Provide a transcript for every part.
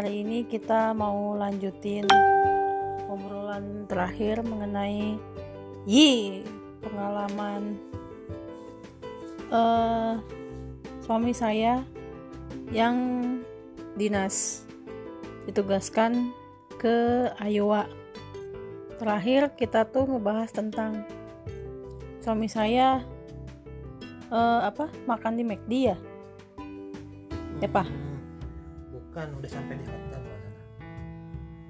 hari ini kita mau lanjutin obrolan terakhir mengenai Yi pengalaman eh suami saya yang dinas ditugaskan ke Iowa. Terakhir kita tuh ngebahas tentang suami saya eh, apa makan di McD ya? Ya, Pak? Bukan udah sampai di hotel kalau salah.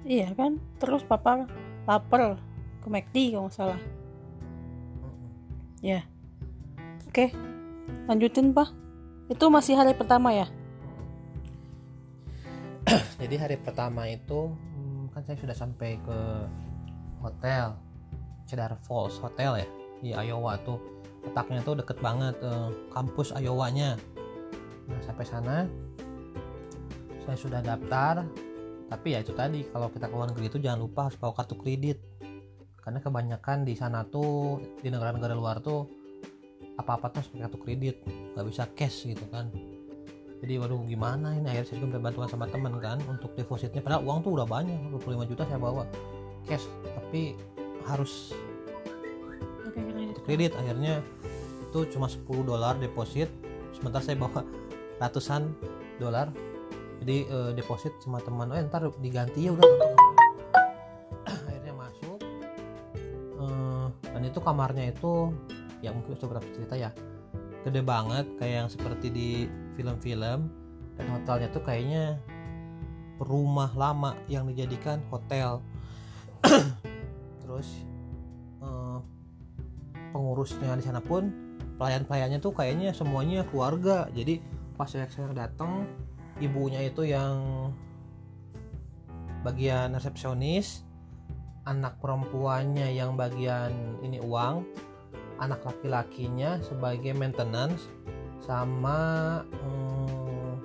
Iya kan? Terus papa lapar ke McD kalau nggak salah. Ya. Oke. Lanjutin, Pak. Itu masih hari pertama ya? jadi hari pertama itu hmm, kan saya sudah sampai ke hotel Cedar Falls Hotel ya di Iowa tuh letaknya tuh deket banget eh, kampus Iowa-nya nah sampai sana saya sudah daftar tapi ya itu tadi kalau kita ke luar negeri itu jangan lupa harus bawa kartu kredit. Karena kebanyakan di sana tuh di negara-negara luar tuh apa-apa tuh harus pakai kartu kredit nggak bisa cash gitu kan. Jadi waduh gimana ini? Akhirnya saya juga minta bantuan sama teman kan untuk depositnya. Padahal uang tuh udah banyak 25 juta saya bawa cash. Tapi harus kredit. akhirnya itu cuma 10 dolar deposit. Sementara saya bawa ratusan dolar jadi eh, deposit sama teman. Oh ntar diganti. Ya udah akhirnya masuk. Eh, dan itu kamarnya itu ya mungkin sudah berapa cerita ya. Gede banget kayak yang seperti di film-film. Dan hotelnya tuh kayaknya rumah lama yang dijadikan hotel. Terus eh, pengurusnya di sana pun pelayan-pelayannya tuh kayaknya semuanya keluarga. Jadi pas saya datang ibunya itu yang bagian resepsionis anak perempuannya yang bagian ini uang anak laki-lakinya sebagai maintenance sama hmm,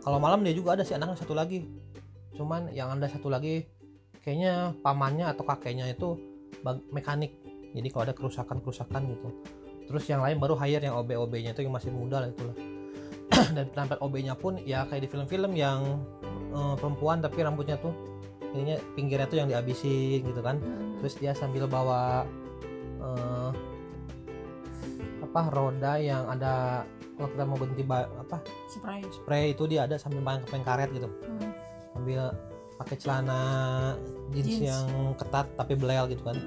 kalau malam dia juga ada sih anaknya satu lagi. Cuman yang ada satu lagi kayaknya pamannya atau kakeknya itu mekanik. Jadi kalau ada kerusakan-kerusakan gitu. Terus yang lain baru hire yang OB-OB nya itu yang masih muda lah itulah dan penampilan OB nya pun ya kayak di film-film yang eh, perempuan tapi rambutnya tuh ininya pinggirnya tuh yang dihabisin gitu kan terus dia sambil bawa eh, apa roda yang ada kalau kita mau berhenti apa Spray. spray itu dia ada sambil main kepeng karet gitu Hmm. sambil pakai celana jeans, Jeans. yang ketat tapi belel gitu kan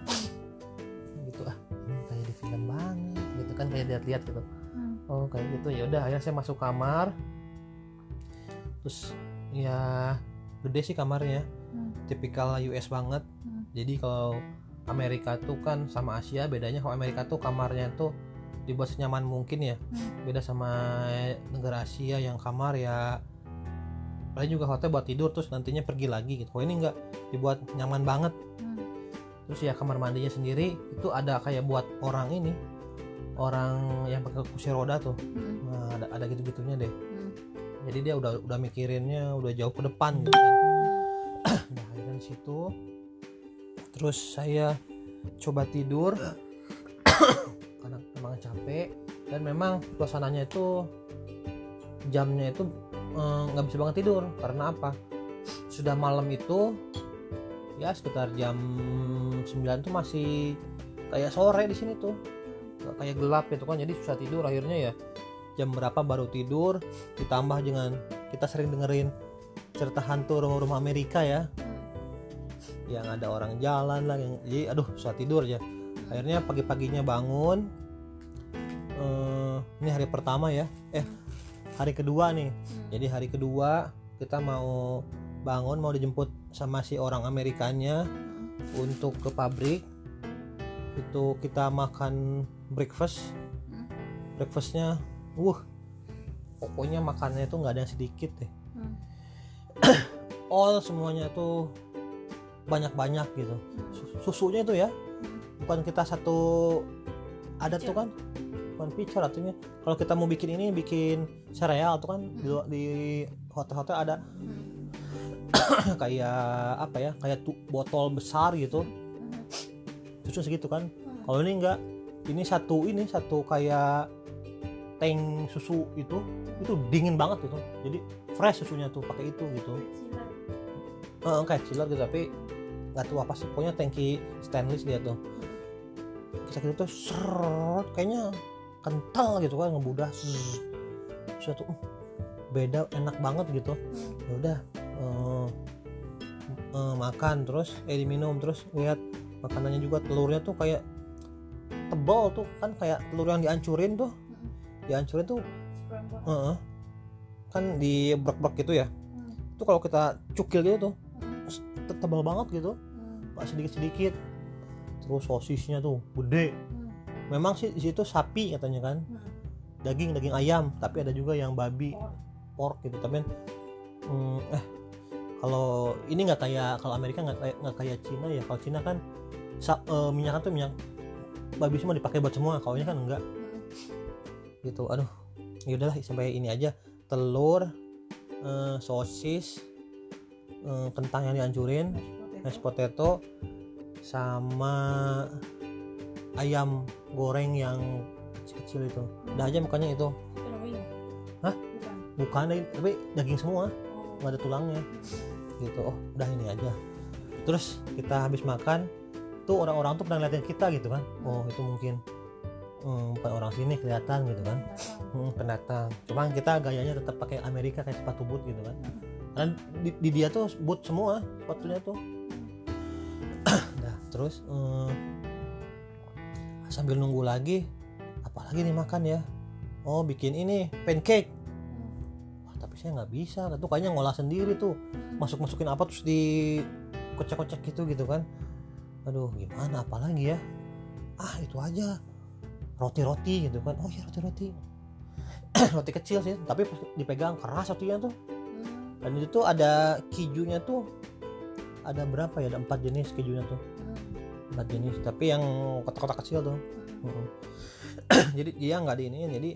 gitu ah hmm, kayak di film banget gitu kan kayak lihat-lihat gitu Hmm. Oh kayak gitu. Ya udah akhirnya saya masuk kamar. Terus ya gede sih kamarnya. Hmm. tipikal US banget. Hmm. jadi kalau Amerika tuh kan sama Asia bedanya kalau Amerika tuh kamarnya tuh dibuat senyaman mungkin ya. Hmm. beda sama negara Asia yang kamar ya. Paling juga hotel buat tidur terus nantinya pergi lagi gitu. Kalau ini enggak dibuat nyaman banget. Hmm. terus ya kamar mandinya sendiri itu ada kayak buat orang ini orang yang pakai kursi roda tuh Hmm. nah, ada ada gitu gitunya deh. Hmm. jadi dia udah udah mikirinnya udah jauh ke depan gitu kan. Nah akhirnya di situ terus saya coba tidur. Karena memang capek dan memang suasananya itu jamnya itu eh, nggak bisa banget tidur. Karena apa? Sudah malam itu ya sekitar jam 9 tuh masih kayak sore di sini tuh kayak gelap gitu kan jadi susah tidur akhirnya ya. Jam berapa baru tidur ditambah dengan kita sering dengerin cerita hantu rumah-rumah Amerika ya. Yang ada orang jalan lah yang jadi aduh susah tidur ya akhirnya pagi-paginya bangun Eh, ini hari pertama ya eh hari kedua nih. Jadi hari kedua kita mau bangun mau dijemput sama si orang Amerikanya untuk ke pabrik. Itu kita makan breakfast. Hmm. breakfastnya uh pokoknya makannya itu nggak ada yang sedikit deh. Hmm. all semuanya tuh banyak-banyak gitu. Sus- susunya itu ya bukan kita satu ada tuh kan? Bukan pitcher artinya. Kalau kita mau bikin ini bikin sereal tuh kan di, lu- di hotel-hotel ada kayak apa ya kayak botol besar gitu. Susu segitu kan? Kalau ini enggak ini satu ini satu kayak tank susu itu itu dingin banget gitu. Jadi fresh susunya tuh pakai itu gitu. Eh, kayak chiller gitu tapi nggak tahu apa sih pokoknya tangki stainless dia tuh. Kita gitu tuh seret kayaknya kental gitu kan ngebudah suatu uh, beda enak banget gitu ya udah eh, eh, makan terus eh diminum terus lihat makanannya juga telurnya tuh kayak tebal tuh kan kayak telur yang dihancurin tuh. Dihancurin tuh Heeh. kan di brek-brek gitu ya. Itu kalau kita cukil gitu tuh te- tebal banget gitu. Nggak sedikit-sedikit. Terus sosisnya tuh gede. Memang sih di situ sapi katanya kan. Daging daging ayam tapi ada juga yang babi pork. gitu. Tapi mm, eh kalau ini nggak kayak kalau Amerika nggak kayak nggak kayak Cina ya. Kalau Cina kan sa- eh, minyak tuh minyak babi semua dipakai buat semua kalau ini kan enggak. Gitu aduh. Ya udahlah sampai ini aja. Telur eh, sosis eh, kentang yang dihancurin mashed potato. sama ayam goreng yang kecil-kecil itu. Udah aja makanya itu. Hah? bukan. Daging- tapi daging semua. Nggak ada tulangnya. Gitu oh udah ini aja. Terus kita habis makan tuh orang-orang tuh pernah ngeliatin kita gitu kan. Oh itu mungkin hmm, bukan orang sini kelihatan gitu kan. Hmm, pendatang. Cuman kita gayanya tetap pakai Amerika kayak sepatu boot gitu kan. Dan di, di dia tuh boot semua sepatunya tuh. Nah terus hmm, sambil nunggu lagi apalagi nih makan ya? Oh bikin ini pancake. Wah, tapi saya nggak bisa. Tuh kayaknya ngolah sendiri tuh. Masuk masukin apa terus di kocek-kocek gitu gitu kan aduh gimana? Apalagi ya? Ah itu aja. Roti-roti gitu kan. Oh ya roti-roti. Roti kecil sih tapi dipegang keras rotinya tuh. Dan itu tuh ada kijunya tuh ada berapa ya? Ada empat jenis kejunya tuh. Empat jenis tapi yang kotak-kotak kecil tuh. Mm. jadi dia nggak di ini jadi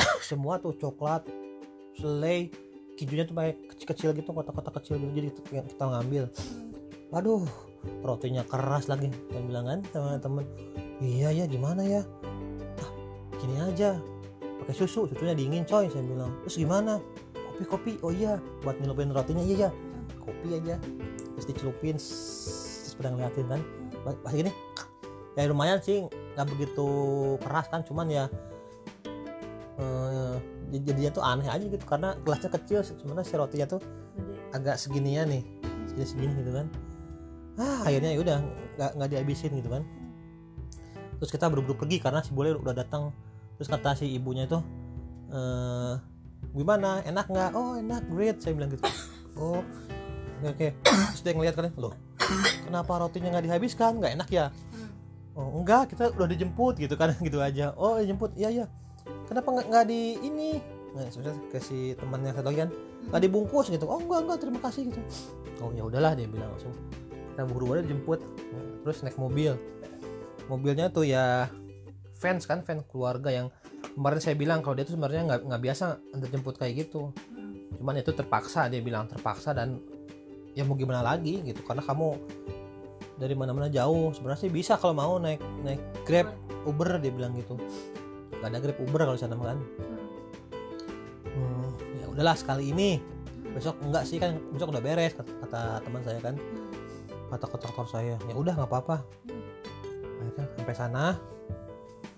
semua tuh coklat selai kijunya tuh pakai kecil-kecil gitu kotak-kotak kecil gitu. Jadi kita ngambil. Waduh rotinya keras lagi. Saya bilang kan sama temen iya ya gimana ya? Ah gini aja pakai susu susunya dingin coy saya bilang. Terus gimana? Kopi kopi. Oh iya buat nyelupin rotinya. Iya ya kopi aja. Terus dicelupin terus pada ngeliatin kan. Pas gini ya lumayan sih nggak begitu keras kan cuman ya eh, jadinya tuh aneh aja gitu karena gelasnya kecil sebenarnya si rotinya tuh agak seginian nih segini segini gitu kan ah akhirnya ya udah nggak nggak dihabisin gitu kan. Terus kita buru-buru pergi karena si bule udah datang. Terus kata si ibunya itu eh gimana? Enak nggak? Oh enak great saya bilang gitu. Oh oke oke. Terus dia ngeliat kan loh kenapa rotinya nggak dihabiskan? Nggak enak ya? Oh enggak kita udah dijemput gitu kan gitu aja. Oh dijemput iya iya. Kenapa nggak nggak di ini? Nah, sudah ke temannya satu lagi kan nggak dibungkus gitu. Oh enggak enggak terima kasih gitu. Oh ya udahlah dia bilang langsung kita buru-buru dijemput Nah, terus naik mobil. Mobilnya tuh ya fans kan fans keluarga yang kemarin saya bilang kalau dia tuh sebenarnya nggak nggak biasa antar jemput kayak gitu. Cuman itu terpaksa dia bilang terpaksa dan ya mau gimana lagi gitu. Karena kamu dari mana-mana jauh. Sebenarnya sih bisa kalau mau naik naik grab uber dia bilang gitu. Nggak ada grab uber kalau sana kan. Hmm, ya udahlah sekali ini. Besok enggak sih kan besok udah beres kata, kata teman saya kan kata kontraktor saya. Ya udah nggak apa-apa. Akhirnya sampai sana.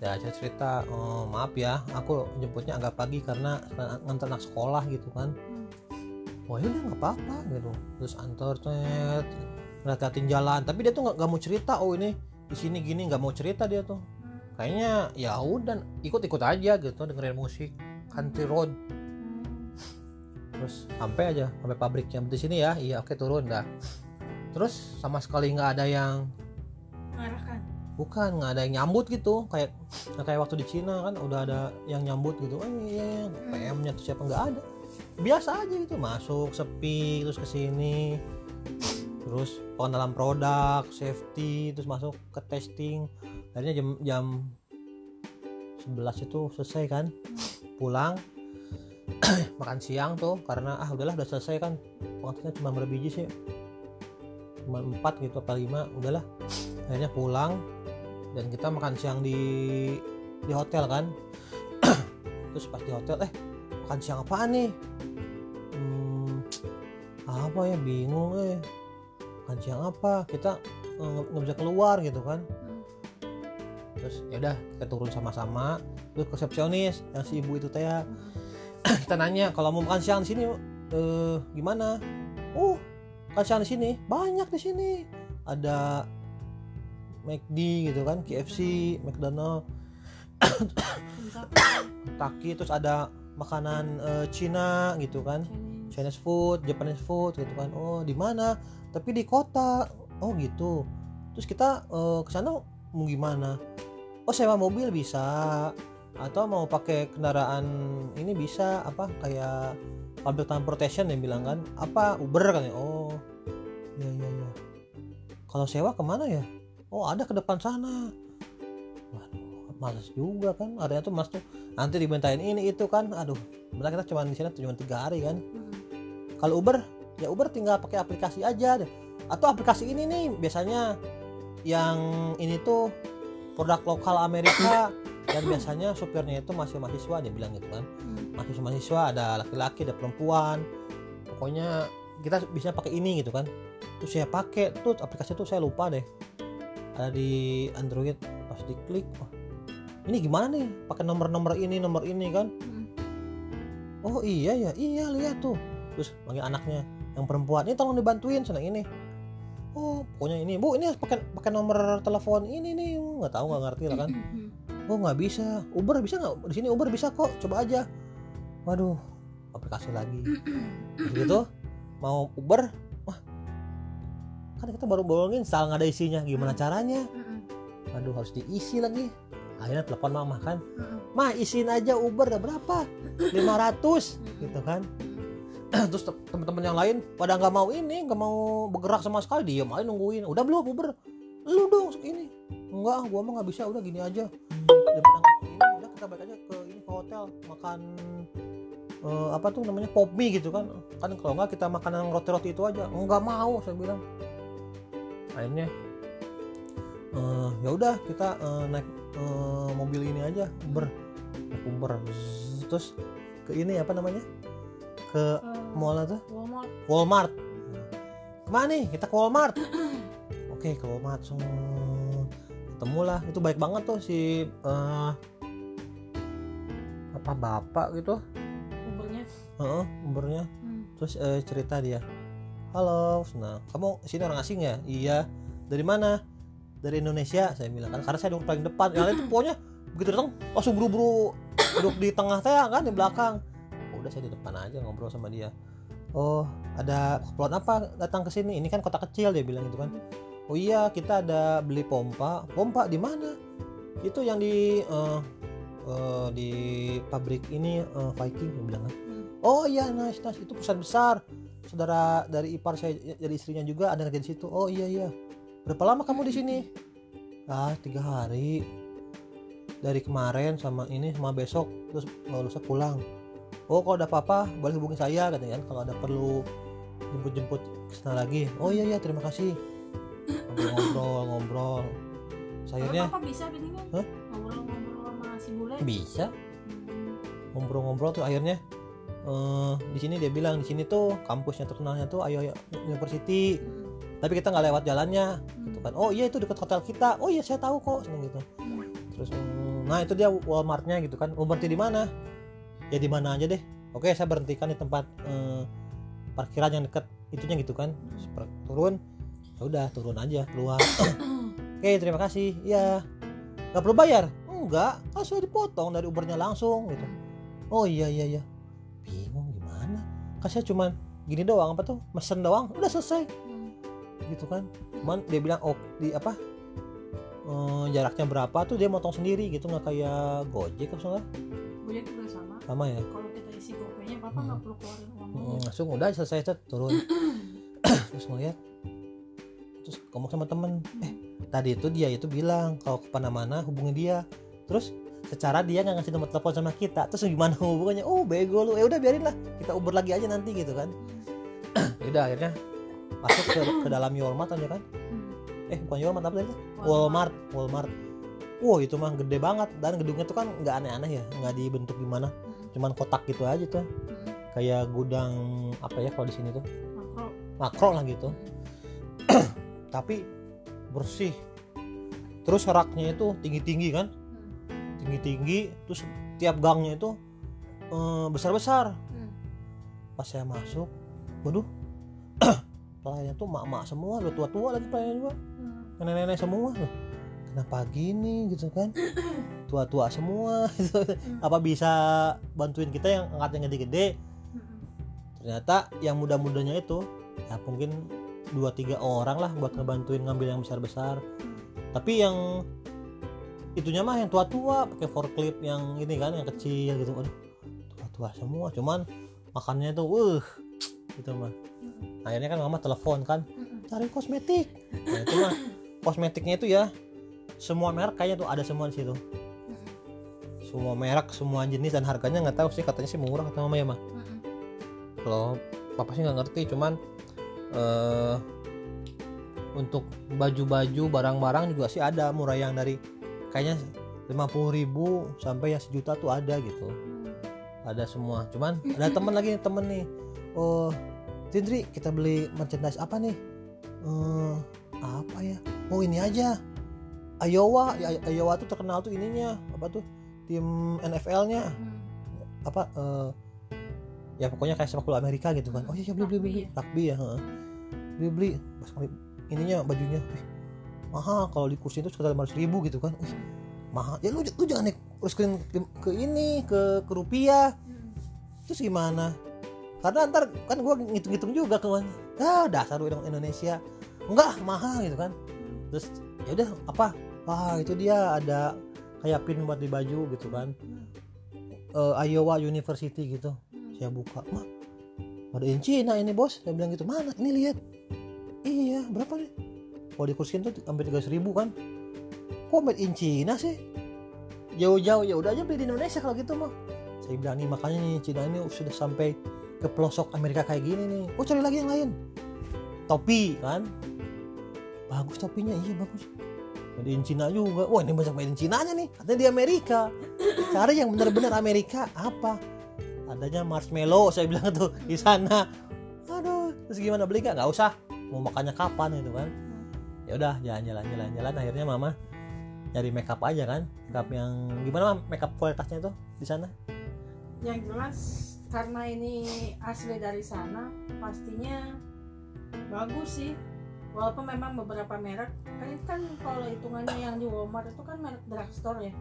Ya saya cerita "Oh, maaf ya aku jemputnya agak pagi karena ngantar anak sekolah gitu kan. Wah ya udah nggak apa-apa gitu. Terus antar cet ngeliatin jalan. Tapi dia tuh nggak mau cerita oh ini di sini gini nggak mau cerita dia tuh. Kayaknya ya udah ikut-ikut aja gitu dengerin musik country road. Terus sampai aja sampai pabriknya. Di sini ya? Iya oke turun dah terus sama sekali nggak ada yang mengarahkan? Bukan nggak ada yang nyambut gitu. Kayak nggak kayak waktu di Cina kan udah ada yang nyambut gitu. Oh iya, iya. PM-nya tuh siapa? Nggak ada. Biasa aja gitu. Masuk sepi terus ke sini. Terus pengenalan produk safety terus masuk ke testing. Akhirnya jam jam 11 itu selesai kan. Pulang. Makan siang tuh karena ah udahlah udah selesai kan. Waktunya cuma berapa biji sih cuma empat gitu apa lima udahlah. Akhirnya pulang dan kita makan siang di di hotel kan. Terus pas di hotel eh makan siang apaan nih? Hmm, apa ya bingung eh. Makan siang apa? Kita eh, nggak bisa keluar gitu kan. Terus ya udah kita turun sama-sama. Terus resepsionis yang si ibu itu teh ya, kita nanya kalau mau makan siang di sini eh, gimana? Oh makan siang di sini. Banyak di sini. Ada McD gitu kan KFC McDonald. Taki terus ada makanan eh, Cina gitu kan. Chinese. Food Japanese food gitu kan. Oh di mana? Tapi di kota. Oh gitu. Terus kita eh, ke sana mau gimana? Oh sewa mobil bisa. Atau mau pakai kendaraan ini bisa apa kayak public transportation yang bilang kan. Apa? Uber kan ya oh kalau sewa ke mana ya? Oh ada ke depan sana. Waduh males juga kan? Adanya tuh mas tuh nanti dimintain ini itu kan? Aduh benar kita cuma di sini cuma tiga hari kan? Kalau Uber ya Uber tinggal pakai aplikasi aja deh. Atau aplikasi ini nih biasanya yang ini tuh produk lokal Amerika dan biasanya supirnya itu masih mahasiswa dia bilang gitu kan. Mahasiswa mahasiswa ada laki-laki ada perempuan. Pokoknya kita bisa pakai ini gitu kan terus saya pakai tuh aplikasi tuh saya lupa deh. Ada di Android pas diklik oh, ini gimana nih? Pakai nomor-nomor ini nomor ini kan? Oh iya ya iya lihat tuh. Terus panggil anaknya yang perempuan ini tolong dibantuin sana ini. Oh pokoknya ini bu ini pakai pakai nomor telepon ini nih. Nggak tahu nggak ngerti lah kan. Oh nggak bisa. Uber bisa nggak? Di sini Uber bisa kok. Coba aja. Waduh aplikasi lagi. Terus gitu mau Uber kan kita baru bolongin salah nggak ada isinya gimana caranya? Waduh harus diisi lagi. Akhirnya telepon mama kan. Mah isiin aja Uber udah berapa? 500 gitu kan. Terus te- teman-teman yang lain pada nggak mau ini nggak mau bergerak sama sekali diem aja nungguin. Udah belum Uber? Lu dong ini. Enggak gua mah nggak bisa udah gini aja. Daripada ini udah kita balik aja ke ini ke hotel makan eh, apa tuh namanya pop mie gitu kan. Kan kalau nggak kita makan yang roti-roti itu aja. Nggak mau saya bilang akhirnya eh, ya udah kita eh, naik eh, mobil ini aja Uber. Naik Uber. Zzz, terus ke ini apa namanya? Ke mall tuh Walmart. Walmart. Ke mana nih? Kita ke Walmart. Oke ke Walmart so, ketemulah. Itu baik banget tuh si eh, apa bapak gitu. Ubernya. Heeh, Ubernya. Terus eh, cerita dia halo nah kamu sini orang asing ya? Iya. Dari mana? Dari Indonesia saya bilang. Kan karena saya duduk paling depan. Yang lain tuh pokoknya begitu datang langsung buru-buru duduk di tengah saya kan di belakang. Oh, udah saya di depan aja ngobrol sama dia. Oh ada keperluan apa datang ke sini? Ini kan kota kecil dia bilang gitu kan. Oh iya kita ada beli pompa. Pompa di mana? Itu yang di eh, eh, di pabrik ini eh, Viking dia bilang kan. Oh iya nice nice. Itu perusahaan besar. Saudara dari ipar saya dari istrinya juga ada kerja di situ. Oh iya iya. Berapa lama kamu di sini? Ah tiga hari. Dari kemarin sama ini sama besok terus mau lusa pulang. Oh kalau ada apa-apa boleh hubungi saya katanya kan kalau ada perlu jemput-jemput ke sana lagi. Oh iya iya terima kasih. Ngobrol ngobrol. Sayurnya Bapak bisa kan ngobrol-ngobrol sama si bule bisa ngobrol-ngobrol tuh akhirnya eh di sini dia bilang di sini tuh kampusnya terkenalnya tuh Ayo Ayo University tapi kita nggak lewat jalannya. Gitu kan oh iya itu dekat hotel kita. Oh iya saya tahu kok Seneng gitu. Terus mm, nah itu dia Walmartnya gitu kan. Oh berhenti di mana? Ya di mana aja deh. Oke saya berhentikan di tempat eh, parkiran yang dekat itunya gitu kan. Turun. Ya udah turun aja keluar. Oke terima kasih. Ya nggak perlu bayar? Enggak kan sudah dipotong dari Ubernya langsung gitu. Oh iya iya iya saya cuman gini doang apa tuh mesen doang udah selesai. Gitu kan. Cuman dia bilang oh di apa eh, jaraknya berapa? Tuh dia motong sendiri gitu nggak kayak gojek apa salah Gojek juga sama. Sama ya? Kalau kita isi gopaynya bapak Hmm. nggak perlu keluarin uang Mm, dulu langsung udah selesai set turun. Terus ngeliat terus ngomong sama temen eh tadi itu dia itu bilang kalau ke mana-mana hubungi dia. Terus secara dia nggak ngasih nomor telepon sama kita terus gimana hubungannya? Oh bego lu. Ya udah biarin lah. Kita uber lagi aja nanti gitu kan. Ya udah akhirnya? Masuk ke, ke dalam Walmart aja kan? Hmm. eh bukan Walmart apa tadi? Walmart. Walmart Wah itu mah gede banget. Dan gedungnya tuh kan nggak aneh-aneh ya, nggak dibentuk gimana, Hmm. cuman kotak gitu aja tuh, Hmm. kayak gudang apa ya kalau di sini tuh? Makro. makro lah gitu. Tapi bersih. Terus raknya itu tinggi-tinggi kan, Hmm. tinggi-tinggi. Terus tiap gangnya itu eh, besar-besar. Hmm. Pas saya masuk, waduh, pelayannya tuh mak-mak semua, udah tua-tua lagi pelayannya juga, Hmm. nenek-nenek semua loh. Kenapa gini gitu kan? Tua-tua semua. gitu. Apa bisa bantuin kita yang angkatnya gede-gede? Hmm. ternyata yang muda-mudanya itu ya mungkin dua tiga orang lah buat ngebantuin ngambil yang besar-besar tapi yang itunya mah yang tua-tua pakai forklift yang ini kan yang kecil gitu aduh tua-tua semua cuman makannya tuh uh gitu mah. Hmm. akhirnya kan mama telepon kan cari kosmetik. Nah itu mah kosmetiknya itu ya semua merek kayaknya tuh ada semua di situ. Semua merek semua jenis dan harganya nggak tahu sih katanya sih murah kata mama ya mah kalau papa sih nggak ngerti cuman eh untuk baju-baju barang-barang juga sih ada murah yang dari kayaknya 50.000 ribu sampai yang sejuta tuh ada gitu. Hmm. ada semua. Cuman ada temen lagi temen nih. Oh Tindri kita beli merchandise apa nih? Eh apa ya? Oh ini aja. Iowa ya, Iowa tuh terkenal tuh ininya. Apa tuh? Tim NFL-nya Hmm. apa eh, ya pokoknya kayak sepak bola Amerika gitu kan. Oh iya iya, beli beli beli. Rugby ya? Heeh. beli beli. Ininya bajunya. Wih, mahal kalau di kursi itu sekitar lima ribu gitu kan. Wih, mahal. Ya lu, lu jangan naik ke, ke ini ke ke rupiah. Terus gimana? Karena ntar kan gua ngitung-ngitung juga kan ah dasar lu Indonesia. Enggak mahal gitu kan. Terus ya udah apa? Wah itu dia ada kayak pin buat di baju gitu kan. Eh, Iowa University gitu. Saya buka mah ada in Cina ini bos? Saya bilang gitu mana? Ini lihat. Iya berapa? nih kalau dikursiin tuh sampai tiga ribu kan. Kok made in Cina sih? Jauh-jauh ya udah aja beli di Indonesia kalau gitu mah. Saya bilang nih makanya nih Cina ini sudah sampai ke pelosok Amerika kayak gini nih. Oh cari lagi yang lain. Topi kan? Bagus topinya iya bagus. Made in Cina juga. Wah ini banyak made in Cina nya nih. Katanya di Amerika. Cari yang benar-benar Amerika apa? Adanya marshmallow saya bilang tuh di sana. Aduh terus gimana beli? Nggak nggak usah. Mau makannya kapan gitu kan ya udah jalan-jalan jalan-jalan. Akhirnya mama nyari makeup aja kan. Makeup yang gimana mam? Makeup kualitasnya tuh di sana? Yang jelas karena ini asli dari sana pastinya bagus sih. Walaupun memang beberapa merek kan itu kan kalau hitungannya yang di Walmart itu kan merek drugstore ya.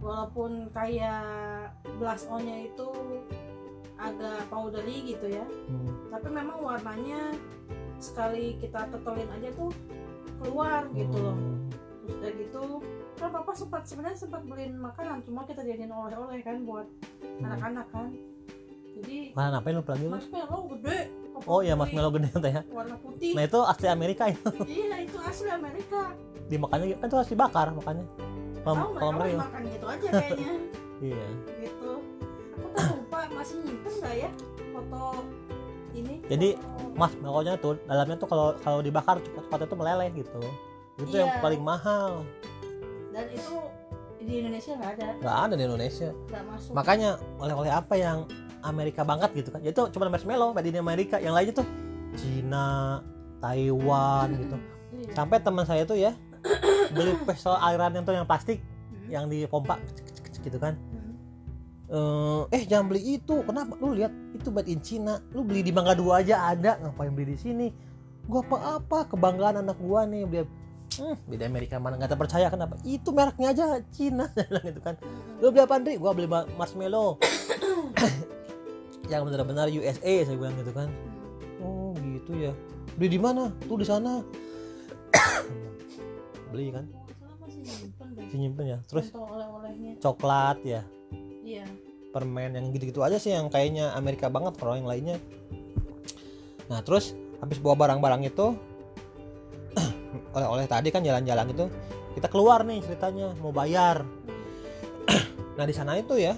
Walaupun kayak blush on-nya itu agak powdery gitu ya. Hmm. tapi memang warnanya sekali kita tetelin aja tuh keluar gitu loh Hmm. terus udah gitu kan papa sempat sebenarnya sempat beliin makanan cuma kita jadiin oleh-oleh kan buat anak-anak kan jadi Mana apa lu lagi lu? marshmallow gede Oh iya beli marshmallow gede teh ya. warna putih Nah itu asli Amerika ya. iya itu asli Amerika Dimakannya kan itu harus dibakar makanya. Kalau tahu kalau mereka makan gitu aja kayaknya Iya. gitu aku tuh lupa masih nyimpen nggak ya foto ini Jadi, foto- Marshmallow-nya tuh dalamnya tuh kalau kalau dibakar coklatnya tuh meleleh gitu. Itu yang Iya. paling mahal. dan itu di Indonesia nggak ada Nggak ada di Indonesia. masuk Makanya oleh-oleh apa yang Amerika banget gitu kan. Itu cuma marshmallow made in Amerika. Yang lainnya tuh Cina, Taiwan gitu. Iya. Sampai teman saya tuh ya beli pistol airan yang tuh yang plastik Hmm. yang dipompa gitu kan. Eh, eh jangan beli itu. Kenapa? Lu lihat itu made in Cina. Lu beli di Mangga Dua aja ada. Ngapain beli di sini? Gua apa-apa kebanggaan anak gua nih beli Hmm, beda Amerika mana nggak terpercaya kenapa? Itu mereknya aja Cina bilang gitu kan. Lu beli apa Andri? Gua beli ma- marshmallow. yang benar-benar USA saya bilang gitu kan. Oh gitu ya. Beli di mana? Tuh di sana. beli kan? Masih nyimpen ya. Terus coklat ya. Iya. permen yang gitu-gitu aja sih yang kayaknya Amerika banget kalau yang lainnya. Nah terus habis bawa barang-barang itu oleh-oleh tadi kan jalan-jalan itu kita keluar nih ceritanya mau bayar. Nah di sana itu ya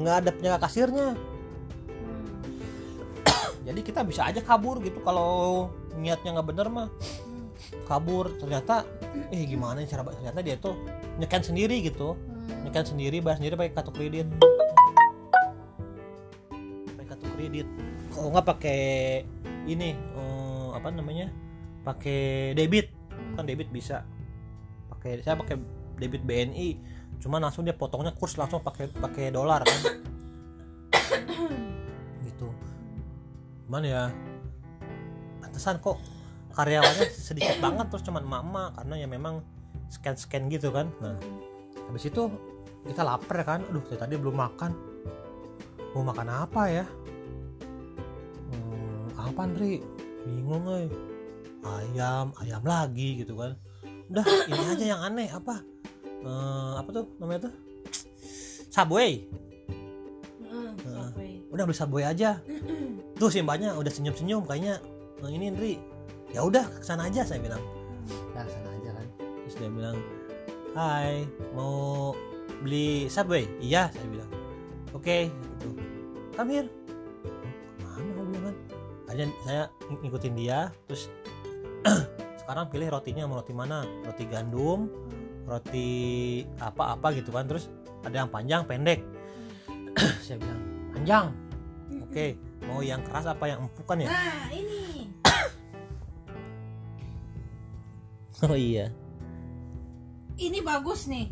nggak ada penjaga kasirnya. Jadi kita bisa aja kabur gitu kalau niatnya nggak bener mah. Hmm. kabur ternyata eh gimana cara ternyata dia tuh nyeken sendiri gitu Hmm. nyeken sendiri bayar sendiri pakai kartu kredit. Pakai kartu kredit. Kalau nggak pakai ini eh, apa namanya? Pakai debit. Kan debit bisa. Pakai saya pakai debit BNI cuma langsung dia potongnya kurs langsung pakai pakai dolar kan. Gitu. Cuman ya pantesan kok karyawannya sedikit banget terus cuman mama karena ya memang scan scan gitu kan. Nah habis itu kita lapar kan? Aduh dari tadi belum makan. Mau makan apa ya? Hmm, apa Andri? Bingung eh. Ayam ayam lagi gitu kan. Udah ini aja yang aneh. Apa? Eh, apa tuh namanya tuh? Subway. Hmm, Subway. udah beli Subway aja. Tuh si mbaknya udah senyum senyum kayaknya "Eh, ini Andri. Ya udah ke sana aja saya bilang. Ya ke sana aja kan. Terus dia bilang hai mau beli Subway? Iya saya bilang. Oke gitu. Come here "Oh, ke mana aku bilang kan akhirnya saya ng- ngikutin dia terus sekarang pilih rotinya mau roti mana? Roti gandum roti apa-apa gitu kan terus ada yang panjang pendek. Saya bilang panjang. Oke mau yang keras apa yang empuk kan ya? Nah, ini. oh iya Ini bagus nih.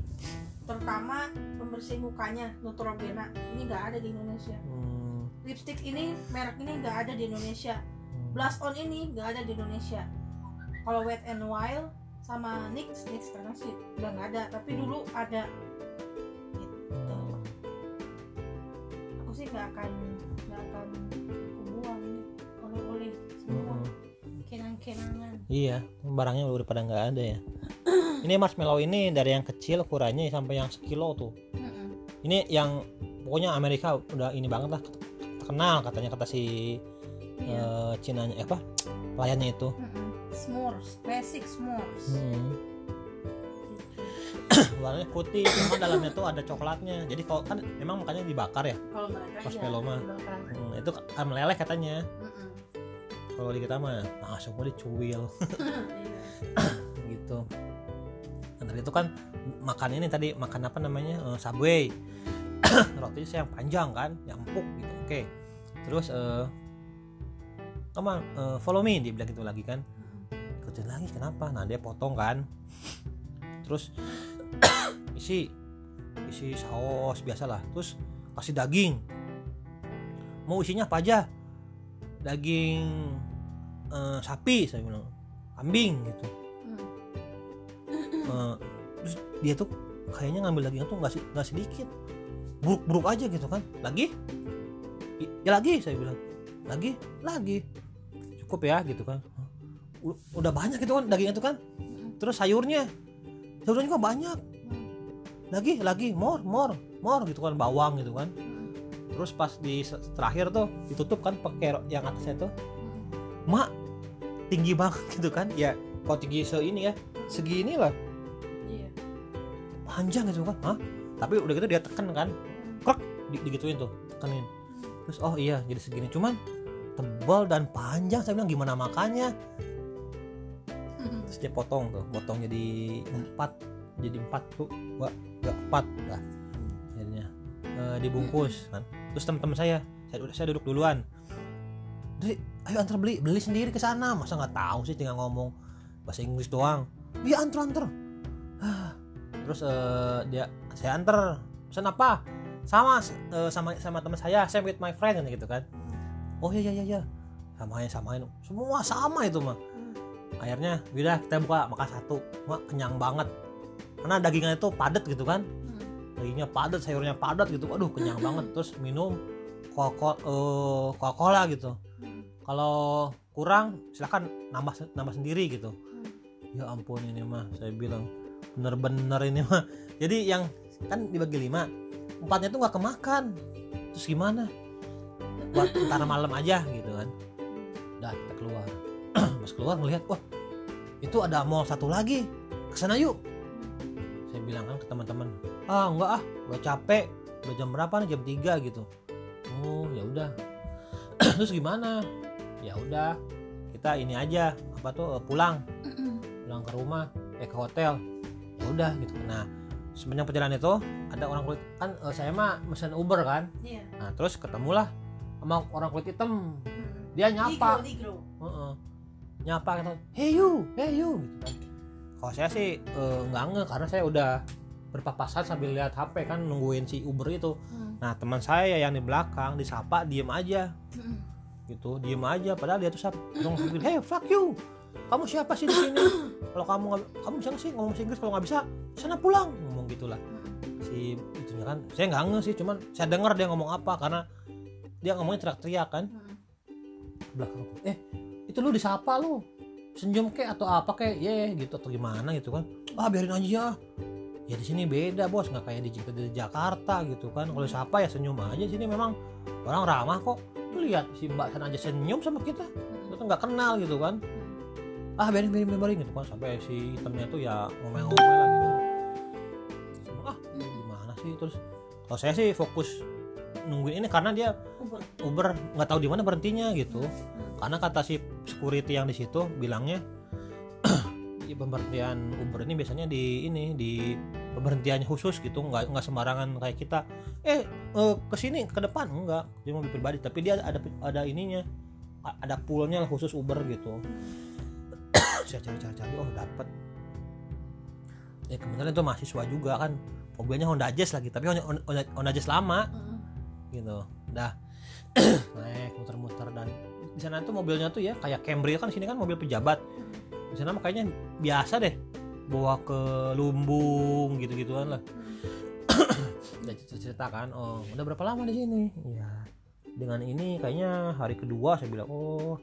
Terutama pembersih mukanya Neutrogena. Ini nggak ada di Indonesia. Hmm, Lipstick ini merek ini nggak ada di Indonesia. hmm. Blush on ini nggak ada di Indonesia. Kalau Wet n Wild sama NYX, NYX sekarang sih udah nggak ada. Tapi dulu ada. Gitu. Aku sih nggak akan nggak akan buang oleh-oleh semua Hmm. kenang-kenangan. Iya, barangnya udah pada nggak ada ya. Ini marshmallow ini dari yang kecil ukurannya sampai yang sekilo tuh. Ini yang pokoknya Amerika udah ini banget lah terkenal katanya kata si Iya. eh, Cinanya eh, apa pelayannya itu. Mm-mm. S'mores, basic s'mores. Hmm. Warnanya putih, cuma dalamnya tuh ada coklatnya. Jadi kalau kan memang makanya dibakar ya. Kalau mereka Marshmallow iya, mah. Hmm, itu kan meleleh katanya. Kalau di kita mah langsung mau dicuil Iya. gitu. Nah, tadi itu kan makan ini tadi makan apa namanya Eh, subway. Rotinya sih yang panjang kan, yang empuk gitu. Oke. Terus eh come eh, follow me dia bilang gitu lagi kan. Ikutin lagi kenapa? Nah, dia potong kan. Terus isi isi saus biasalah. Terus kasih daging. Mau isinya apa aja? Daging eh, sapi saya bilang. Kambing gitu. Eh, terus dia tuh kayaknya ngambil dagingnya tuh nggak nggak sedikit. Buruk-buruk aja gitu kan. Lagi? Ya lagi saya bilang. Lagi? Lagi. Cukup ya gitu kan. Udah banyak gitu kan dagingnya tuh kan. Terus sayurnya. Sayurnya juga banyak. Lagi lagi. More more more gitu kan bawang gitu kan. Terus pas di terakhir tuh ditutup kan pakai yang atasnya tuh. Mak tinggi banget gitu kan. Ya kalau tinggi se ini ya segini lah. Panjang gitu kan Hah? tapi udah gitu dia tekan kan. Di, digituin tuh tekenin. Terus oh iya jadi segini. Cuman tebal dan panjang saya bilang gimana makannya? Terus dia potong tuh potong jadi empat jadi empat tuh gak gak empat lah akhirnya Eh, dibungkus kan. Terus teman-teman saya saya, saya duduk duluan. Dri, ayo antar beli beli sendiri ke sana. Masa nggak tahu sih tinggal ngomong bahasa Inggris doang. Iya antar antar. Ah, terus eh, dia saya antar pesan apa? Sama eh, sama sama teman saya saya with my friend gitu kan. Oh iya iya iya samain samain. Semua sama itu mah akhirnya udah kita buka makan satu. Mak kenyang banget. Karena dagingnya itu padat gitu kan. Mm. dagingnya padat sayurnya padat gitu. Aduh kenyang banget. Terus minum coca coca cola gitu. Mm. kalau kurang silakan nambah nambah sendiri gitu. Mm. ya ampun ini mah saya bilang bener-bener ini mah. Jadi yang kan dibagi lima empatnya tuh nggak kemakan. Terus gimana? Buat ntar malam aja gitu kan. Udah kita keluar. Pas keluar ngelihat wah itu ada mall satu lagi. Ke sana yuk. Saya bilang kan ke teman-teman ah enggak ah udah capek. Udah jam berapa nih? Jam 3 gitu. Oh ya udah. Terus gimana? Ya udah kita ini aja. Apa tuh? Eh, pulang. Pulang ke rumah eh ke hotel udah gitu. Nah sepanjang perjalanan itu ada orang kulit kan eh, saya mah mesen Uber kan? Iya. nah terus ketemulah sama orang kulit hitam. Hmm. dia nyapa. Ligro, ligro. Heeh. nyapa gitu. Hey you. Hey you. Gitu kan. Kalau saya sih eh, nggak nge karena saya udah berpapasan sambil lihat HP kan nungguin si Uber itu. Hmm. nah teman saya yang di belakang disapa diem aja. Hmm. gitu diem aja. Padahal dia tuh bilang hey fuck you kamu siapa sih di sini? Kalau kamu kamu bisa sih ngomong Inggris? Kalau nggak bisa sana pulang. Ngomong gitulah si itunya kan saya nggak nge sih cuman saya dengar dia ngomong apa karena dia ngomongnya teriak-teriak kan. Hmm. belakang eh itu lu disapa lu? Senyum kek atau apa kek ye gitu atau gimana gitu kan. Ah biarin aja ya. Di sini beda bos. Nggak kayak di, di Jakarta gitu kan. Kalau siapa ya senyum aja. Sini memang orang ramah kok. Lihat si mbak sana aja senyum sama kita. Kita nggak kenal gitu kan ah biarin biarin biarin, biarin gitu kan sampai si hitamnya tuh ya ngomel-ngomel lah gitu. Ah gimana sih? Terus kalau saya sih fokus nungguin ini karena dia Uber. Uber nggak tahu di mana berhentinya gitu. Hmm. karena kata si security yang di situ bilangnya di pemberhentian Uber ini biasanya di ini di pemberhentiannya khusus gitu. Nggak nggak sembarangan kayak kita. Eh eh, ke sini ke depan? Enggak dia mobil pribadi. Tapi dia ada ada ininya ada poolnya khusus Uber gitu saya cari-cari cari oh dapet. Ya kebetulan itu mahasiswa juga kan. Mobilnya Honda Jazz lagi tapi Honda, Honda, Honda Jazz lama. Gitu. Dah. Naik muter-muter dan di sana tuh mobilnya tuh ya kayak Camry kan sini kan mobil pejabat. Di sana mah kayaknya biasa deh bawa ke lumbung gitu gituan lah udah cerita kan oh udah berapa lama di sini? Ya dengan ini kayaknya hari kedua saya bilang oh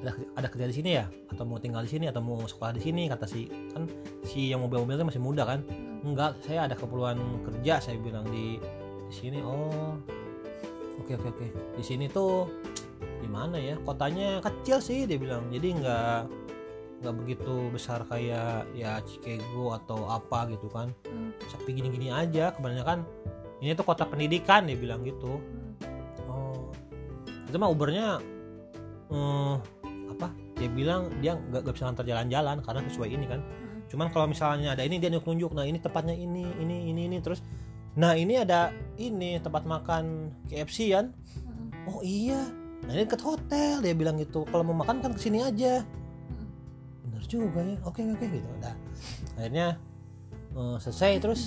ada ada kerja di sini ya? Atau mau tinggal di sini? Atau mau sekolah di sini? Kata si kan si yang mobil-mobilnya masih muda kan? Hmm. enggak saya ada keperluan kerja saya bilang di di sini. Oh oke oke oke. Di sini tuh gimana ya? Kotanya kecil sih dia bilang. Jadi nggak nggak begitu besar kayak ya Chicago atau apa gitu kan? Hmm. sepi gini-gini aja kebanyakan ini tuh kota pendidikan dia bilang gitu. Hmm. oh. Itu mah Ubernya eh, apa dia bilang dia nggak bisa ngantar jalan-jalan karena sesuai ini kan. Hmm. cuman kalau misalnya ada ini dia nunjuk nah ini tempatnya ini ini ini ini terus nah ini ada ini tempat makan KFC kan? Hmm. oh iya. Nah ini dekat hotel dia bilang gitu. Kalau mau makan kan ke sini aja. Hmm. bener juga ya. Oke oke gitu. Nah akhirnya eh, selesai terus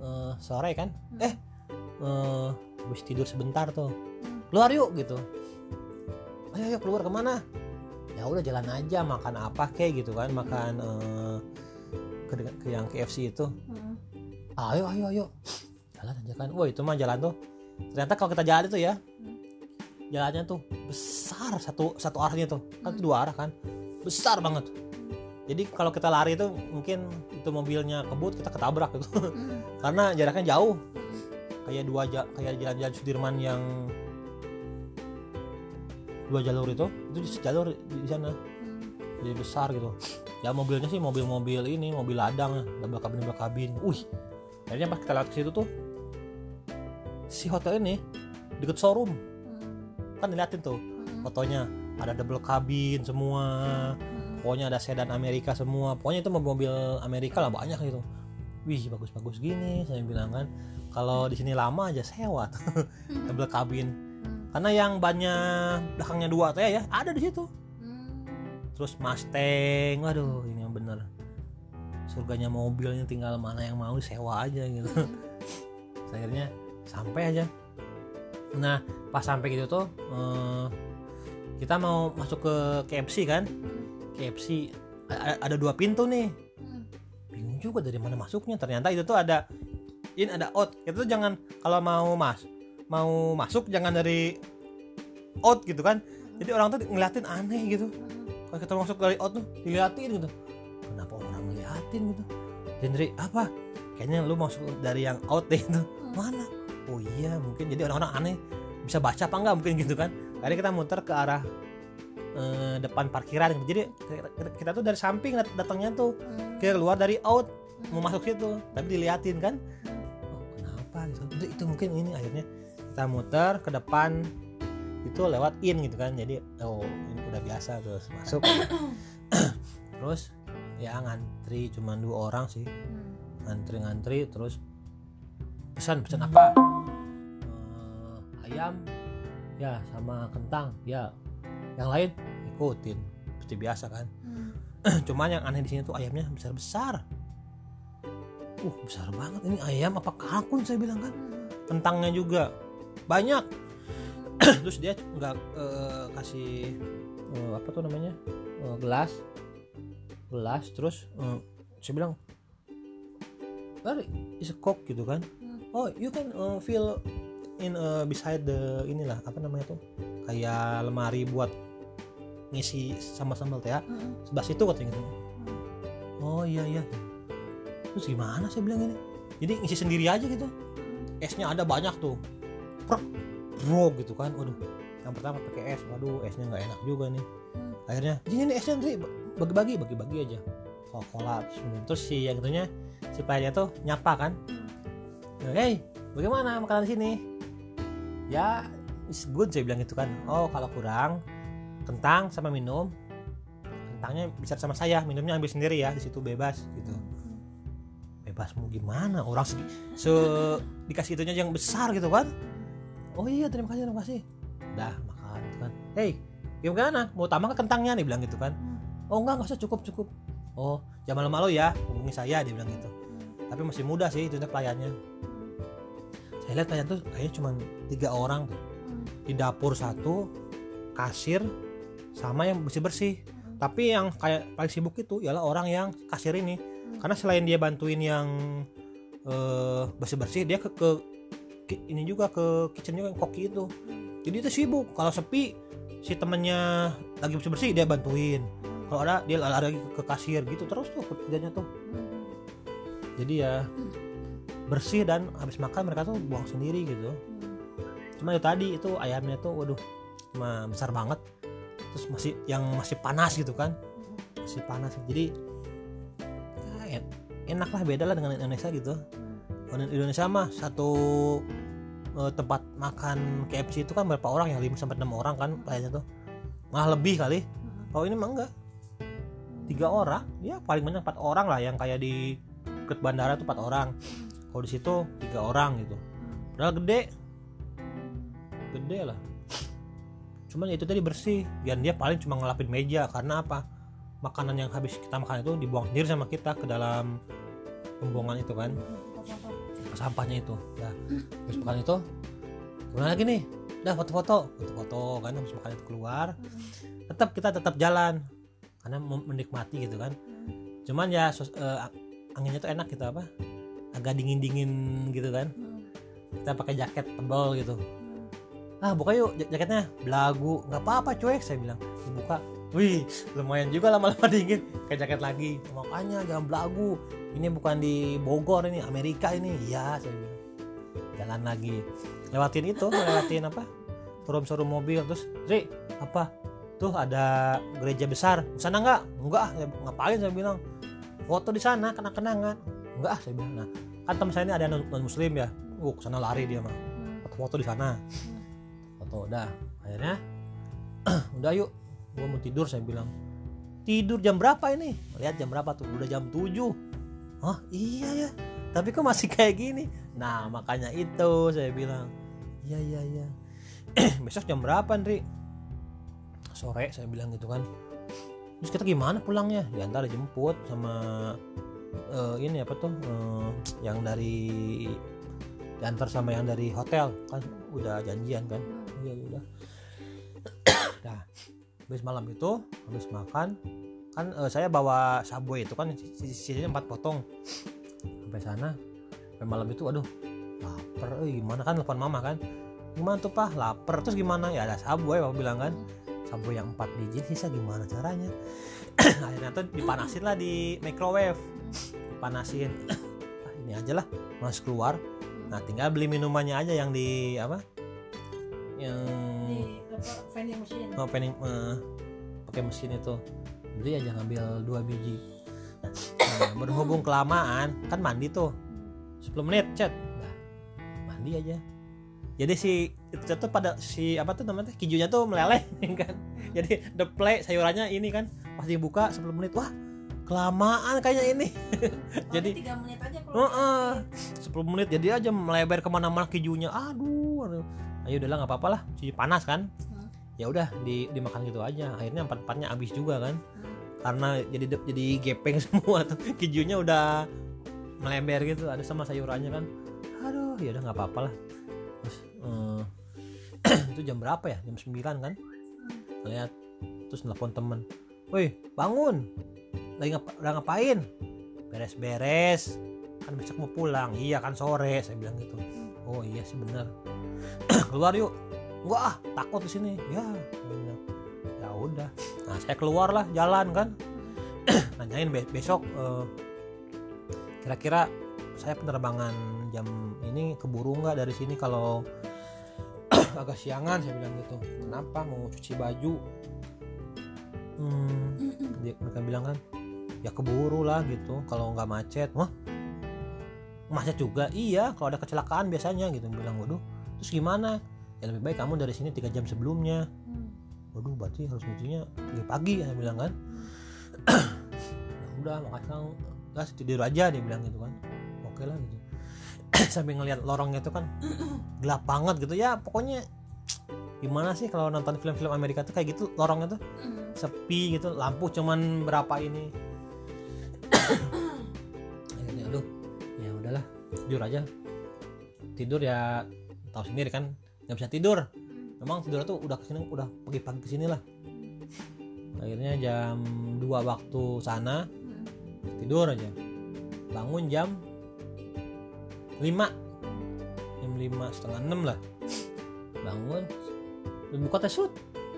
eh, sore kan. Eh eh, habis tidur sebentar tuh. Keluar yuk gitu. Ayo ayo keluar ke mana ya udah jalan aja makan apa kek gitu kan makan eh, ke, ke yang KFC itu. Hmm. ayo ayo ayo. Jalan aja kan. Wah itu mah jalan tuh. Ternyata kalau kita jalan itu ya jalannya tuh besar satu satu arahnya tuh. Kan itu dua arah kan. Besar banget. Jadi kalau kita lari itu mungkin itu mobilnya kebut kita ketabrak gitu. Hmm. karena jaraknya jauh. Kayak dua kayak jalan-jalan Sudirman yang dua jalur itu itu di jalur di, sana. Jadi besar gitu. Ya mobilnya sih mobil-mobil ini mobil ladang double kabin double kabin. Wih akhirnya pas kita lewat ke situ tuh si hotel ini deket showroom. Kan diliatin tuh fotonya. Ada double kabin semua pokoknya ada sedan Amerika semua. Pokoknya itu mobil Amerika lah banyak gitu. Wih bagus-bagus gini saya bilang kan. Kalau di sini lama aja sewa double kabin. Karena yang banyak belakangnya dua tuh ya ada di situ. Hmm. terus Mustang waduh ini yang bener. Surganya mobilnya tinggal mana yang mau sewa aja gitu. Terus akhirnya sampai aja. Nah pas sampai gitu tuh eh, kita mau masuk ke KFC kan? KFC a- a- ada dua pintu nih. Hmm. bingung juga dari mana masuknya. Ternyata itu tuh ada in ada out. Itu tuh jangan kalau mau mas mau masuk jangan dari out gitu kan. Jadi orang tuh ngeliatin aneh gitu. Hmm. kalau kita masuk dari out tuh diliatin gitu. Kenapa orang ngeliatin gitu? Dari apa? Kayaknya lu masuk dari yang out deh itu. Mana? Oh iya mungkin. Jadi orang-orang aneh. Bisa baca apa enggak mungkin gitu kan. Akhirnya kita muter ke arah eh, depan parkiran. Gitu. jadi kita, kita tuh dari samping dat- datangnya tuh Hmm. kita keluar dari out. Mau masuk situ tapi diliatin kan. Oh, kenapa? Gitu itu, itu mungkin ini akhirnya kita muter ke depan. Itu lewat in gitu kan. Jadi oh ini udah biasa terus masuk. Terus ya ngantri cuman dua orang sih. Hmm. ngantri-ngantri terus pesan pesan apa? Eh, ayam ya sama kentang ya. Yang lain ikutin. Seperti biasa kan. Hmm. cuman yang aneh di sini tuh ayamnya besar besar uh besar banget ini ayam. Apa kalkun saya bilang kan? Kentangnya juga banyak. Terus dia nggak eh, kasih eh, apa tuh namanya? Eh, gelas. Gelas terus eh, saya bilang Dari is a coke gitu kan. Hmm. oh you can uh, feel in uh, beside the inilah apa namanya tuh? Kayak lemari buat ngisi sambal-sambal teh ya. Hmm. sebelah situ katanya gitu. Oh iya iya. Terus gimana saya bilang ini? Jadi ngisi sendiri aja gitu. Esnya ada banyak tuh Prok, bro gitu kan. Waduh yang pertama pakai es waduh esnya nggak enak juga nih. Akhirnya ini nih esnya Ndri bagi-bagi bagi-bagi aja. Coca cola terus si yang itunya si pelayannya tuh nyapa kan. Hey bagaimana makanan sini? Ya is good saya bilang gitu kan. Oh kalau kurang kentang sama minum. Kentangnya bisa sama saya minumnya ambil sendiri ya di situ bebas gitu. Bebas mau gimana? Orang se, se- dikasih itunya yang besar gitu kan oh iya terima kasih terima kasih. Udah makan gitu kan. Hey gimana mau tambah ke kentangnya? Nih bilang gitu kan. Oh enggak nggak usah cukup cukup oh jangan malu-malu ya hubungi saya dia bilang gitu. Tapi masih muda sih itu pelayannya. Saya lihat pelayan tuh kayaknya cuma tiga orang tuh. Di dapur satu kasir sama yang bersih. Bersih tapi yang kayak paling sibuk itu ialah orang yang kasir ini. Karena selain dia bantuin yang eh, bersih bersih dia ke, ke ini juga ke kitchen juga yang koki itu. Jadi itu sibuk kalau sepi si temennya lagi bersih bersih dia bantuin. Kalau ada dia lari lagi ke, kasir gitu terus tuh kerjanya tuh. Jadi ya bersih dan habis makan mereka tuh buang sendiri gitu. Cuma itu tadi itu ayamnya tuh waduh cuma besar banget. Terus masih yang masih panas gitu kan. Masih panas. Jadi ya, en- enak lah beda lah dengan Indonesia gitu di Indonesia mah satu eh, tempat makan KFC itu kan berapa orang ya? 5 sampai 6 orang kan kayaknya tuh. Malah lebih kali. Kalau ini mah enggak. Tiga orang? Ya paling banyak empat orang lah yang kayak di dekat bandara tuh empat orang. Kalau di situ tiga orang gitu. Padahal gede. Gede lah. Cuman ya itu tadi bersih. Dan dia paling cuma ngelapin meja. Karena apa? Makanan yang habis kita makan itu dibuang sendiri sama kita ke dalam pembuangan itu kan sampahnya itu. Ya habis makan itu gimana lagi nih? Udah foto-foto. Foto-foto kan habis makan itu keluar. Tetap kita tetap jalan karena menikmati gitu kan. Cuman ya sos- eh, anginnya tuh enak gitu apa? Agak dingin dingin gitu kan. Kita pakai jaket tebal gitu. Ah buka yuk jak- jaketnya. Belagu. Nggak apa-apa cuek saya bilang. Dibuka. Wih lumayan juga lama-lama dingin. Kayak jaket lagi. Makanya jangan belagu ini bukan di Bogor ini Amerika ini. Iya saya bilang. Jalan lagi. Lewatin itu lewatin apa? Showroom-showroom mobil. Terus Ri apa? Tuh ada gereja besar. Sana nggak? Saya- ngapain? Saya bilang foto di sana kena kenangan enggak ah saya bilang. Nah kan teman saya ini ada non muslim ya. Uh ke sana lari dia mah. Foto-foto di sana. Foto udah. Akhirnya udah yuk. Gua mau tidur saya bilang. Tidur jam berapa ini? Lihat jam berapa tuh. Udah jam 7 oh iya ya tapi kok masih kayak gini? Nah makanya itu saya bilang. Iya iya iya. Besok jam berapa Ndri sore saya bilang gitu kan. Terus kita gimana pulangnya? Ya ntar dijemput sama eh, ini apa tuh? Eh, yang dari diantar sama yang dari hotel. Kan udah janjian kan? Iya iya, udah. Nah habis malam itu habis makan kan eh, saya bawa subway itu kan sis- sisanya empat potong. Sampai sana sampai malam itu aduh lapar eh gimana kan telepon mama kan. Gimana tuh pak? Lapar terus gimana? Ya ada subway papa bilang kan. Subway yang empat biji sisa gimana caranya? Akhirnya tuh dipanasin lah di microwave. Dipanasin. Ah, ini aja lah mas keluar. Nah tinggal beli minumannya aja yang di apa? Yang di vending machine. Oh, pengen eh, pakai mesin itu beli aja ngambil dua biji. Nah, berhubung kelamaan kan mandi tuh. 10 menit chat nah, mandi aja. Jadi si itu tuh pada si apa tuh namanya kijunya tuh meleleh kan? Jadi the play sayurannya ini kan pas dibuka 10 menit wah kelamaan kayaknya ini. Jadi- tiga menit aja kalau Heeh. 10 menit jadi aja melebar ke mana-mana kejunya aduh, aduh. ayo udahlah nggak apa-apa lah. Cuci panas kan. Ya udah di dimakan gitu aja. Akhirnya empat empatnya habis juga kan. Karena jadi jadi gepeng semua tuh. Kejunya udah melebar gitu ada sama sayurannya kan. Aduh ya udah nggak apa-apa lah. Terus eh, itu jam berapa ya? Jam 9 kan? Lihat terus nelfon temen. Woi bangun. Lagi ngapa udah ngapain? Beres-beres. Kan besok mau pulang. Iya kan sore saya bilang gitu. Oh iya sih bener. Keluar yuk enggak ah takut di sini. Ya ya udah. Nah saya keluar lah jalan kan. Nanyain be- besok eh, kira-kira saya penerbangan jam ini keburu nggak dari sini kalau agak siangan saya bilang gitu. Kenapa mau cuci baju? Hmm, dia, mereka bilang kan ya keburu lah gitu. Kalau nggak macet. Wah macet juga? Iya kalau ada kecelakaan biasanya gitu. Bilang waduh terus gimana ya lebih baik kamu dari sini tiga jam sebelumnya. Waduh berarti harus nyucinya pagi-pagi saya bilang kan. Ya udah makanya kan gas tidur aja dia bilang gitu kan. Oke lah gitu. Sambil ngelihat lorongnya itu kan gelap banget gitu. Ya pokoknya gimana sih kalau nonton film-film Amerika tuh kayak gitu lorongnya tuh? Sepi gitu lampu cuman berapa ini? Akhirnya aduh ya udahlah tidur aja. Tidur ya tahu sendiri kan nggak bisa tidur. Memang tidur tuh udah ke sini udah pagi-pagi ke sini lah. Akhirnya jam 2 waktu sana tidur aja. Bangun jam 5 jam 5 setengah 6 lah. Bangun buka teh shoot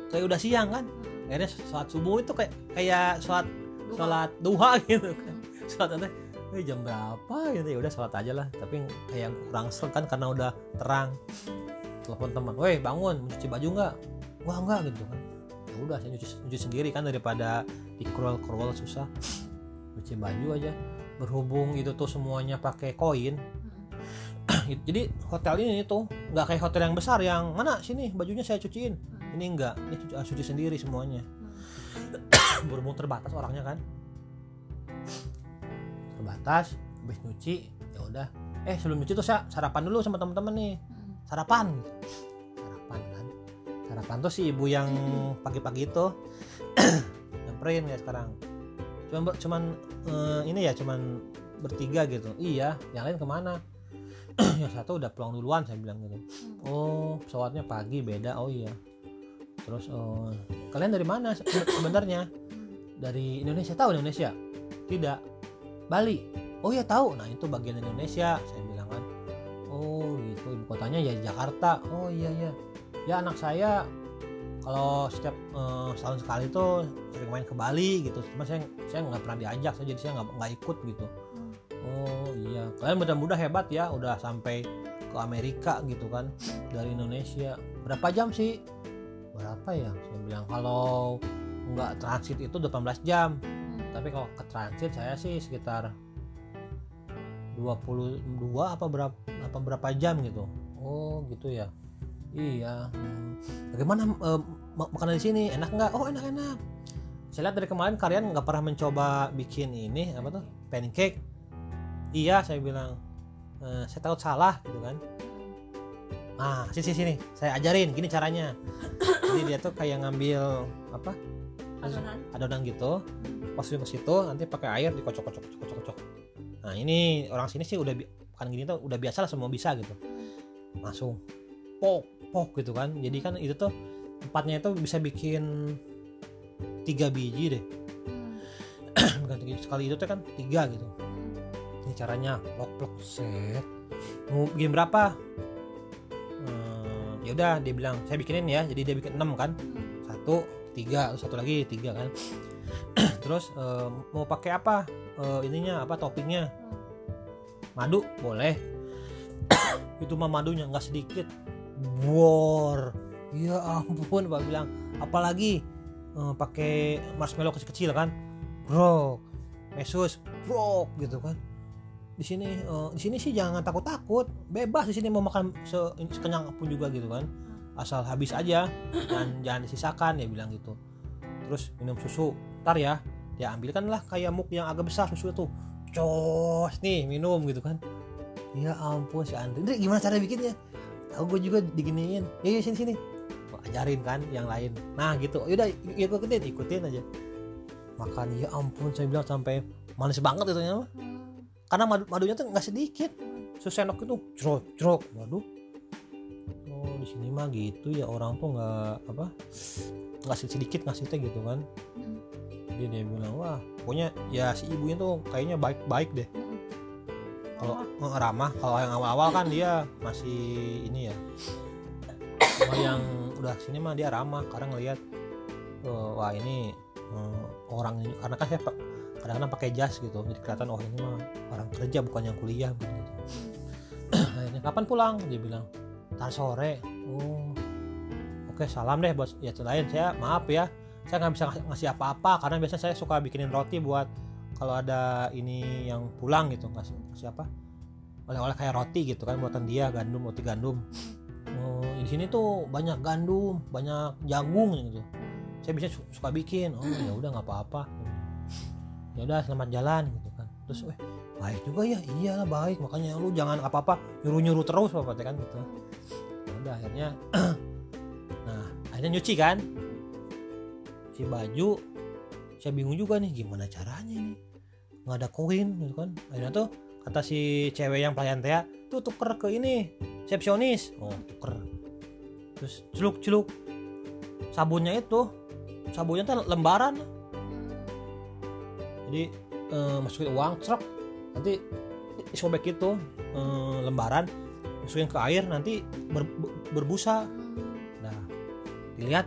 kayak udah siang kan. Akhirnya sholat subuh itu kayak kayak sholat sholat duha gitu kan. Sholat teh eh, jam berapa gitu? Ya udah sholat aja lah. Tapi kayak kurang ser kan karena udah terang telepon teman woi bangun mau cuci baju nggak? Wah enggak gitu kan. Ya udah saya nyuci, nyuci sendiri kan daripada di crawl crawl susah. Cuci baju aja. Berhubung itu tuh semuanya pakai koin. Jadi hotel ini tuh nggak kayak hotel yang besar yang mana sini bajunya saya cuciin. Ini enggak ini cuci, ah, cuci sendiri semuanya. Berhubung terbatas orangnya kan. Terbatas habis nyuci ya udah. Eh sebelum nyuci tuh saya sarapan dulu sama teman-teman nih sarapan. Sarapan kan? Sarapan tuh si ibu yang pagi-pagi itu. Nyamperin ya sekarang. Cuman cuman eh, ini ya cuman bertiga gitu. Iya yang lain ke mana? Yang satu udah pulang duluan saya bilang gitu. Oh pesawatnya pagi beda. Oh iya. Terus oh, kalian dari mana se- sebenarnya? Dari Indonesia tahu Indonesia? Tidak. Bali. Oh ya tahu. Nah itu bagian Indonesia saya bilang kan. Oh gitu. Ibu kotanya ya Jakarta. Oh iya iya. Ya anak saya kalau setiap eh, setahun sekali tuh sering main ke Bali gitu. Cuma saya saya nggak pernah diajak saya jadi saya nggak nggak ikut gitu. Oh iya. Kalian mudah-mudah hebat ya udah sampai ke Amerika gitu kan dari Indonesia. Berapa jam sih? Berapa ya? Saya bilang kalau nggak transit itu 18 jam. Tapi kalau ke transit saya sih sekitar 22 apa berapa apa berapa jam gitu. Oh gitu ya. Iya. Bagaimana mak- makanan di sini? Enak nggak? Oh enak enak saya lihat dari kemarin kalian nggak pernah mencoba bikin ini apa tuh? Pancake. Iya saya bilang "Eh, saya takut salah gitu kan. Ah sini sini sini. Saya ajarin gini caranya. Jadi dia tuh kayak ngambil apa? Adonan. Adonan gitu. Masukin ke situ nanti pakai air dikocok kocok kocok kocok kocok nah ini orang sini sih udah kan gini tuh udah biasa lah semua bisa gitu. Langsung pok pok gitu kan. Jadi kan itu tuh tempatnya itu bisa bikin tiga biji deh. Bukan sekali itu tuh kan tiga gitu. Ini caranya plok plok set. Mau bikin berapa? Hmm, ya udah dia bilang saya bikinin ya. Jadi dia bikin enam kan. Satu tiga satu lagi tiga kan terus eh, mau pakai apa? Eh, ininya apa toppingnya? Madu boleh. Itu mah madunya nggak sedikit. Bor ya ampun pak bilang. Apalagi eh, pakai marshmallow kecil-kecil kan? Bro mesus bro gitu kan? Di sini eh, di sini sih jangan takut-takut. Bebas di sini mau makan se- sekenyang apa pun juga gitu kan? Asal habis aja. Dan jangan disisakan dia bilang gitu. Terus minum susu ntar ya dia ambilkan lah kayak muk yang agak besar susu tuh. Cos nih minum gitu kan. Ya ampun si Andri gimana cara bikinnya? Tahu gue juga diginiin. Ya, ya sini sini. Gua ajarin kan yang lain. Nah gitu. Yaudah ik- ikutin ikutin aja. Makan ya ampun saya bilang sampai manis banget itu mah karena madu madunya tuh nggak sedikit. Sesendok itu cerok cerok waduh. Oh di sini mah gitu ya orang tuh nggak apa ngasih sedikit ngasih teh gitu kan. Hmm. Jadi dia bilang wah pokoknya ya si ibunya tuh kayaknya baik baik deh. Kalau Oh, eh, ramah kalau yang awal-awal kan dia masih ini ya. Kalau yang udah sini mah dia ramah karena ngelihat oh, wah ini eh, orang ini karena kan saya kadang-kadang pakai jas gitu jadi kelihatan oh ini mah orang kerja bukan yang kuliah gitu. Akhirnya kapan pulang? Dia bilang ntar sore. Oh oke salam deh bos ya lain saya maaf ya saya nggak bisa ngasih- apa-apa karena biasanya saya suka bikinin roti buat kalau ada ini yang pulang gitu ngasih ngasih apa? Oleh-oleh kayak roti gitu kan buatan dia gandum roti gandum. Oh di sini tuh banyak gandum banyak jagung gitu. Saya bisa su- suka bikin oh ya udah nggak apa-apa. Ya udah selamat jalan gitu kan. Terus eh baik juga ya. Iyalah baik. Makanya lu jangan apa-apa nyuruh-nyuruh terus bapak kan gitu. Ya udah akhirnya nah akhirnya nyuci kan baju saya bingung juga nih gimana caranya nih nggak ada koin gitu kan. Akhirnya tuh kata si cewek yang pelayan teh tuh tuker ke ini resepsionis. Oh tuker. Terus celuk celuk. Sabunnya itu sabunnya tuh lembaran. Jadi eh, masukin uang cerok nanti disobek itu eh, lembaran masukin ke air nanti ber- berbusa. Nah dilihat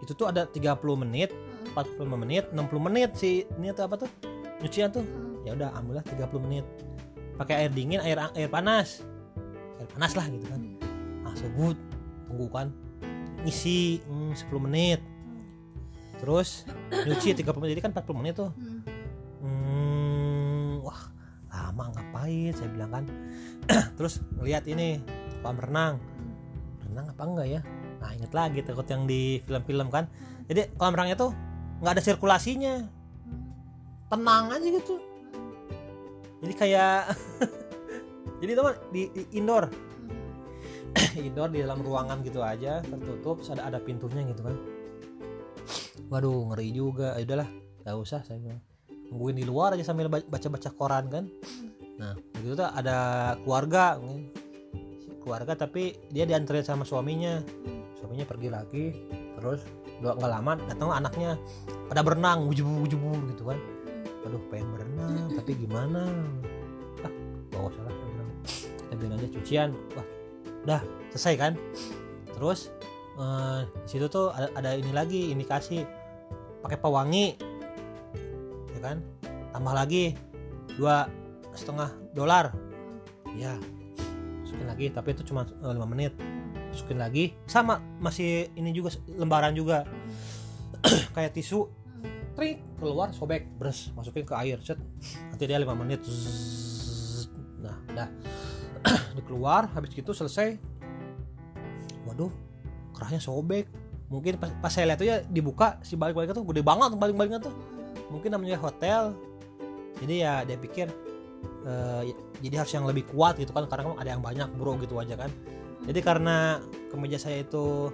itu tuh ada 30 menit 45 menit 60 menit si ini tuh apa tuh? Nyucian tuh. Ya udah ambillah 30 menit. Pakai air dingin air air panas. Air panas lah gitu kan. Ah sebut tunggu kan. Ngisi hmm, 10 menit. Terus nyuci 30 menit. Jadi kan 40 menit tuh. Hmm, wah lama ngapain? Saya bilang kan. Terus ngeliat ini kolam renang. Renang apa enggak ya inget lagi takut yang di film-film kan. Jadi kolam renangnya tuh nggak ada sirkulasinya. Tenang aja gitu. Jadi kayak jadi teman di, di indoor. Indoor di dalam ruangan gitu aja tertutup ada ada pintunya gitu kan. Waduh ngeri juga. Ya udahlah nggak usah saya bilang. Nungguin di luar aja sambil ba- baca-baca koran kan. Nah begitu tuh ada keluarga mungkin. keluarga tapi dia dianterin sama suaminya suaminya pergi lagi terus udah nggak lama datang anaknya pada berenang wujubu wujubu gitu kan. Aduh pengen berenang tapi gimana? Ah bawa salah bilang. Kita bilang aja cucian. Wah udah selesai kan? Terus eh, di situ tuh ada, ada ini lagi indikasi pakai pewangi ya kan? Tambah lagi dua setengah dolar. Ya masukin lagi tapi itu cuma eh, lima menit masukin lagi. Sama masih ini juga lembaran juga. Kayak tisu trik keluar sobek bres masukin ke air set. Nanti dia lima menit Zzz. nah udah. Dikeluar habis gitu selesai. Waduh kerahnya sobek. Mungkin pas, pas saya lihat tuh ya dibuka si balik-baliknya tuh gede banget balik-baliknya tuh. Mungkin namanya hotel. Jadi ya dia pikir ya- jadi harus yang lebih kuat gitu kan karena ada yang banyak bro gitu aja kan jadi karena kemeja saya itu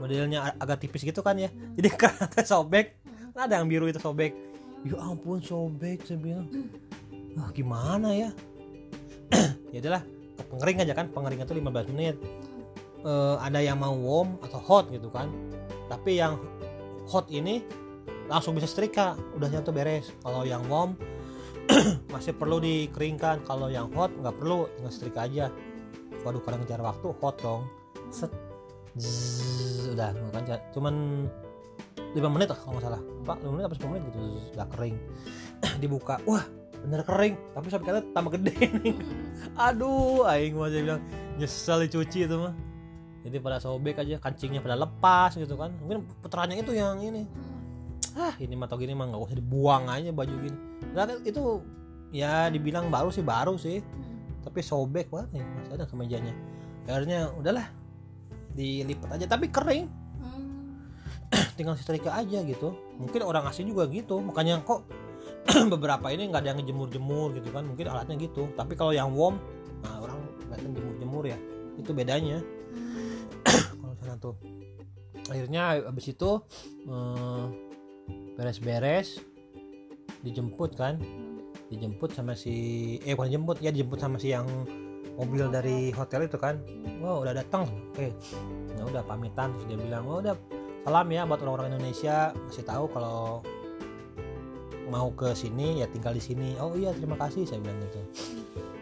modelnya ag- agak tipis gitu kan ya. Jadi karena sobek kan ada yang biru itu sobek. Ya ampun sobek saya bilang. Ah gimana ya? Ya udahlah ke pengering aja kan pengeringan tuh 15 menit. Eh, ada yang mau warm atau hot gitu kan. Tapi yang hot ini langsung bisa setrika udah nyatu beres. Kalau yang warm masih perlu dikeringkan. Kalau yang hot nggak perlu tinggal setrika aja waduh kadang ngejar waktu hot dong. Set. Zzz, udah kan cuman 5 menit lah kalau nggak salah. Pak 5 menit apa 10 menit gitu. Udah kering. Dibuka. Wah bener kering. Tapi sampai kata tambah gede nih. Aduh aing mah bilang nyesel dicuci itu mah. Jadi pada sobek aja kancingnya pada lepas gitu kan. Mungkin puterannya itu yang ini. Ah ini mah gini mah nggak usah dibuang aja baju gini. Nah, itu ya dibilang baru sih baru sih tapi sobek banget nih masih ada kemejanya. Akhirnya udahlah dilipat aja. Tapi kering. Tinggal setrika aja gitu. Mungkin orang asing juga gitu. Makanya kok beberapa ini nggak ada yang ngejemur-jemur gitu kan. Mungkin alatnya gitu. Tapi kalau yang warm nah orang kelihatan jemur-jemur ya. Itu bedanya. Kalau sana tuh. Akhirnya abis itu eh, beres-beres dijemput kan dijemput sama si eh bukan jemput ya dijemput sama si yang mobil dari hotel itu kan. Wah udah datang oke ya udah pamitan. Terus dia bilang oh udah salam ya buat orang-orang Indonesia. Kasih tahu kalau mau ke sini ya tinggal di sini. Oh iya terima kasih saya bilang gitu.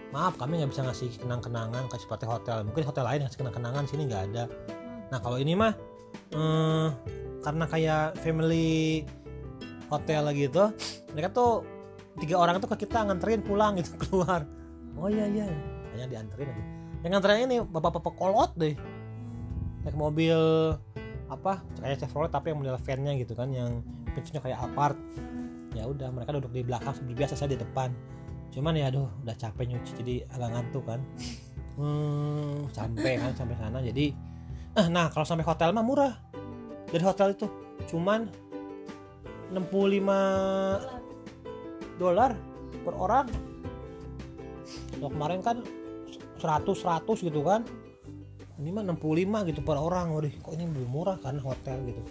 Maaf kami nggak bisa ngasih kenang-kenangan kayak seperti hotel. Mungkin hotel lain ngasih kenang-kenangan sini nggak ada. Nah kalau ini mah eh, karena kayak family hotel gitu mereka tuh tiga orang tuh ke kita nganterin pulang gitu keluar. Oh iya iya hanya dianterin lagi yang nganterin ini bapak-bapak kolot deh. Naik mobil apa kayak Chevrolet tapi yang model van-nya gitu kan yang pintunya kayak Alphard. Ya udah mereka duduk di belakang seperti biasa saya di depan. Cuman ya aduh udah capek nyuci jadi agak ngantuk kan. Hmm, sampai kan sampai sana. Jadi eh, nah kalau sampai hotel mah murah. Dari hotel itu cuman 65 dolar per orang. Kalau kemarin kan 100 100 gitu kan. Ini mah 65 gitu per orang. Waduh kok ini lebih murah karena hotel gitu.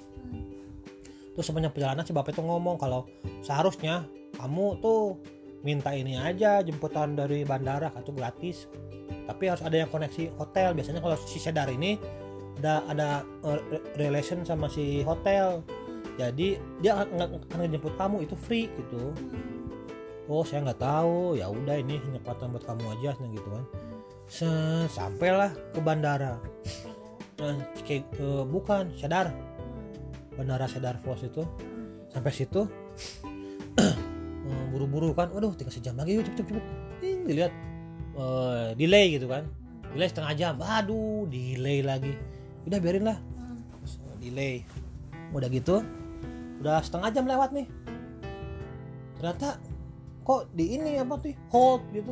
Terus sepanjang perjalanan si bapak itu ngomong kalau seharusnya kamu tuh minta ini aja jemputan dari bandara itu gratis. Tapi harus ada yang koneksi hotel. Biasanya kalau si sedar ini ada ada re- relation sama si hotel. Jadi dia akan ngejemput kamu itu free gitu oh saya nggak tahu. Ya udah ini penyempatan buat kamu aja nah gitu kan. Sampailah ke bandara. Nah, kayak eh, bukan sadar bandara sadar Fos itu. Sampai situ eh, buru-buru kan. Waduh tinggal sejam lagi. Yuk cepet cepet dilihat eh, delay gitu kan. Delay setengah jam. Aduh delay lagi. Udah biarin lah. Delay. Udah gitu udah setengah jam lewat nih. Ternyata kok di ini apa tuh hold gitu.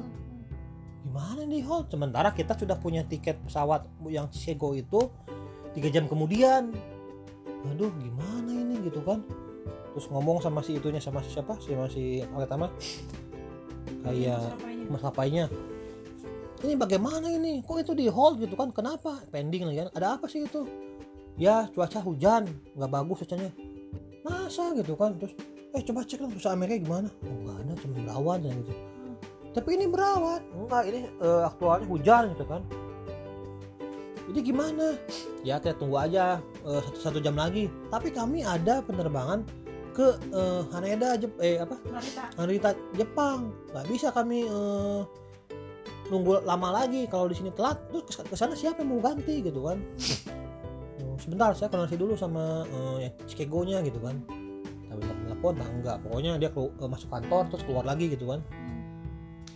Gimana nih hold? Sementara kita sudah punya tiket pesawat yang Sego itu tiga jam kemudian. Aduh gimana ini gitu kan. Terus ngomong sama si itunya sama si siapa? Si Aletama kayak Maskapainya. maskapainya ini bagaimana ini? Kok itu di hold gitu kan? Kenapa? Pending lagi kan? Ada apa sih itu? Ya cuaca hujan. Nggak bagus cuacanya. Masa gitu kan? Terus eh coba cek lah perusahaan Amerika gimana? Oh nggak ada cuma berawan dan gitu tapi ini berawan enggak ini eh, aktualnya hujan gitu kan. Jadi gimana? Ya kita tunggu aja eh, satu, satu jam lagi. Tapi kami ada penerbangan ke eh, Haneda Jep- eh apa? Narita. Narita Jepang. Nggak bisa kami eh, nunggu lama lagi. Kalau di sini telat terus ke sana siapa yang mau ganti gitu kan? Oh, sebentar saya koneksi dulu sama eh, yang Chicago-nya gitu kan nah enggak pokoknya dia kelu- eh, masuk kantor terus keluar lagi gitu kan.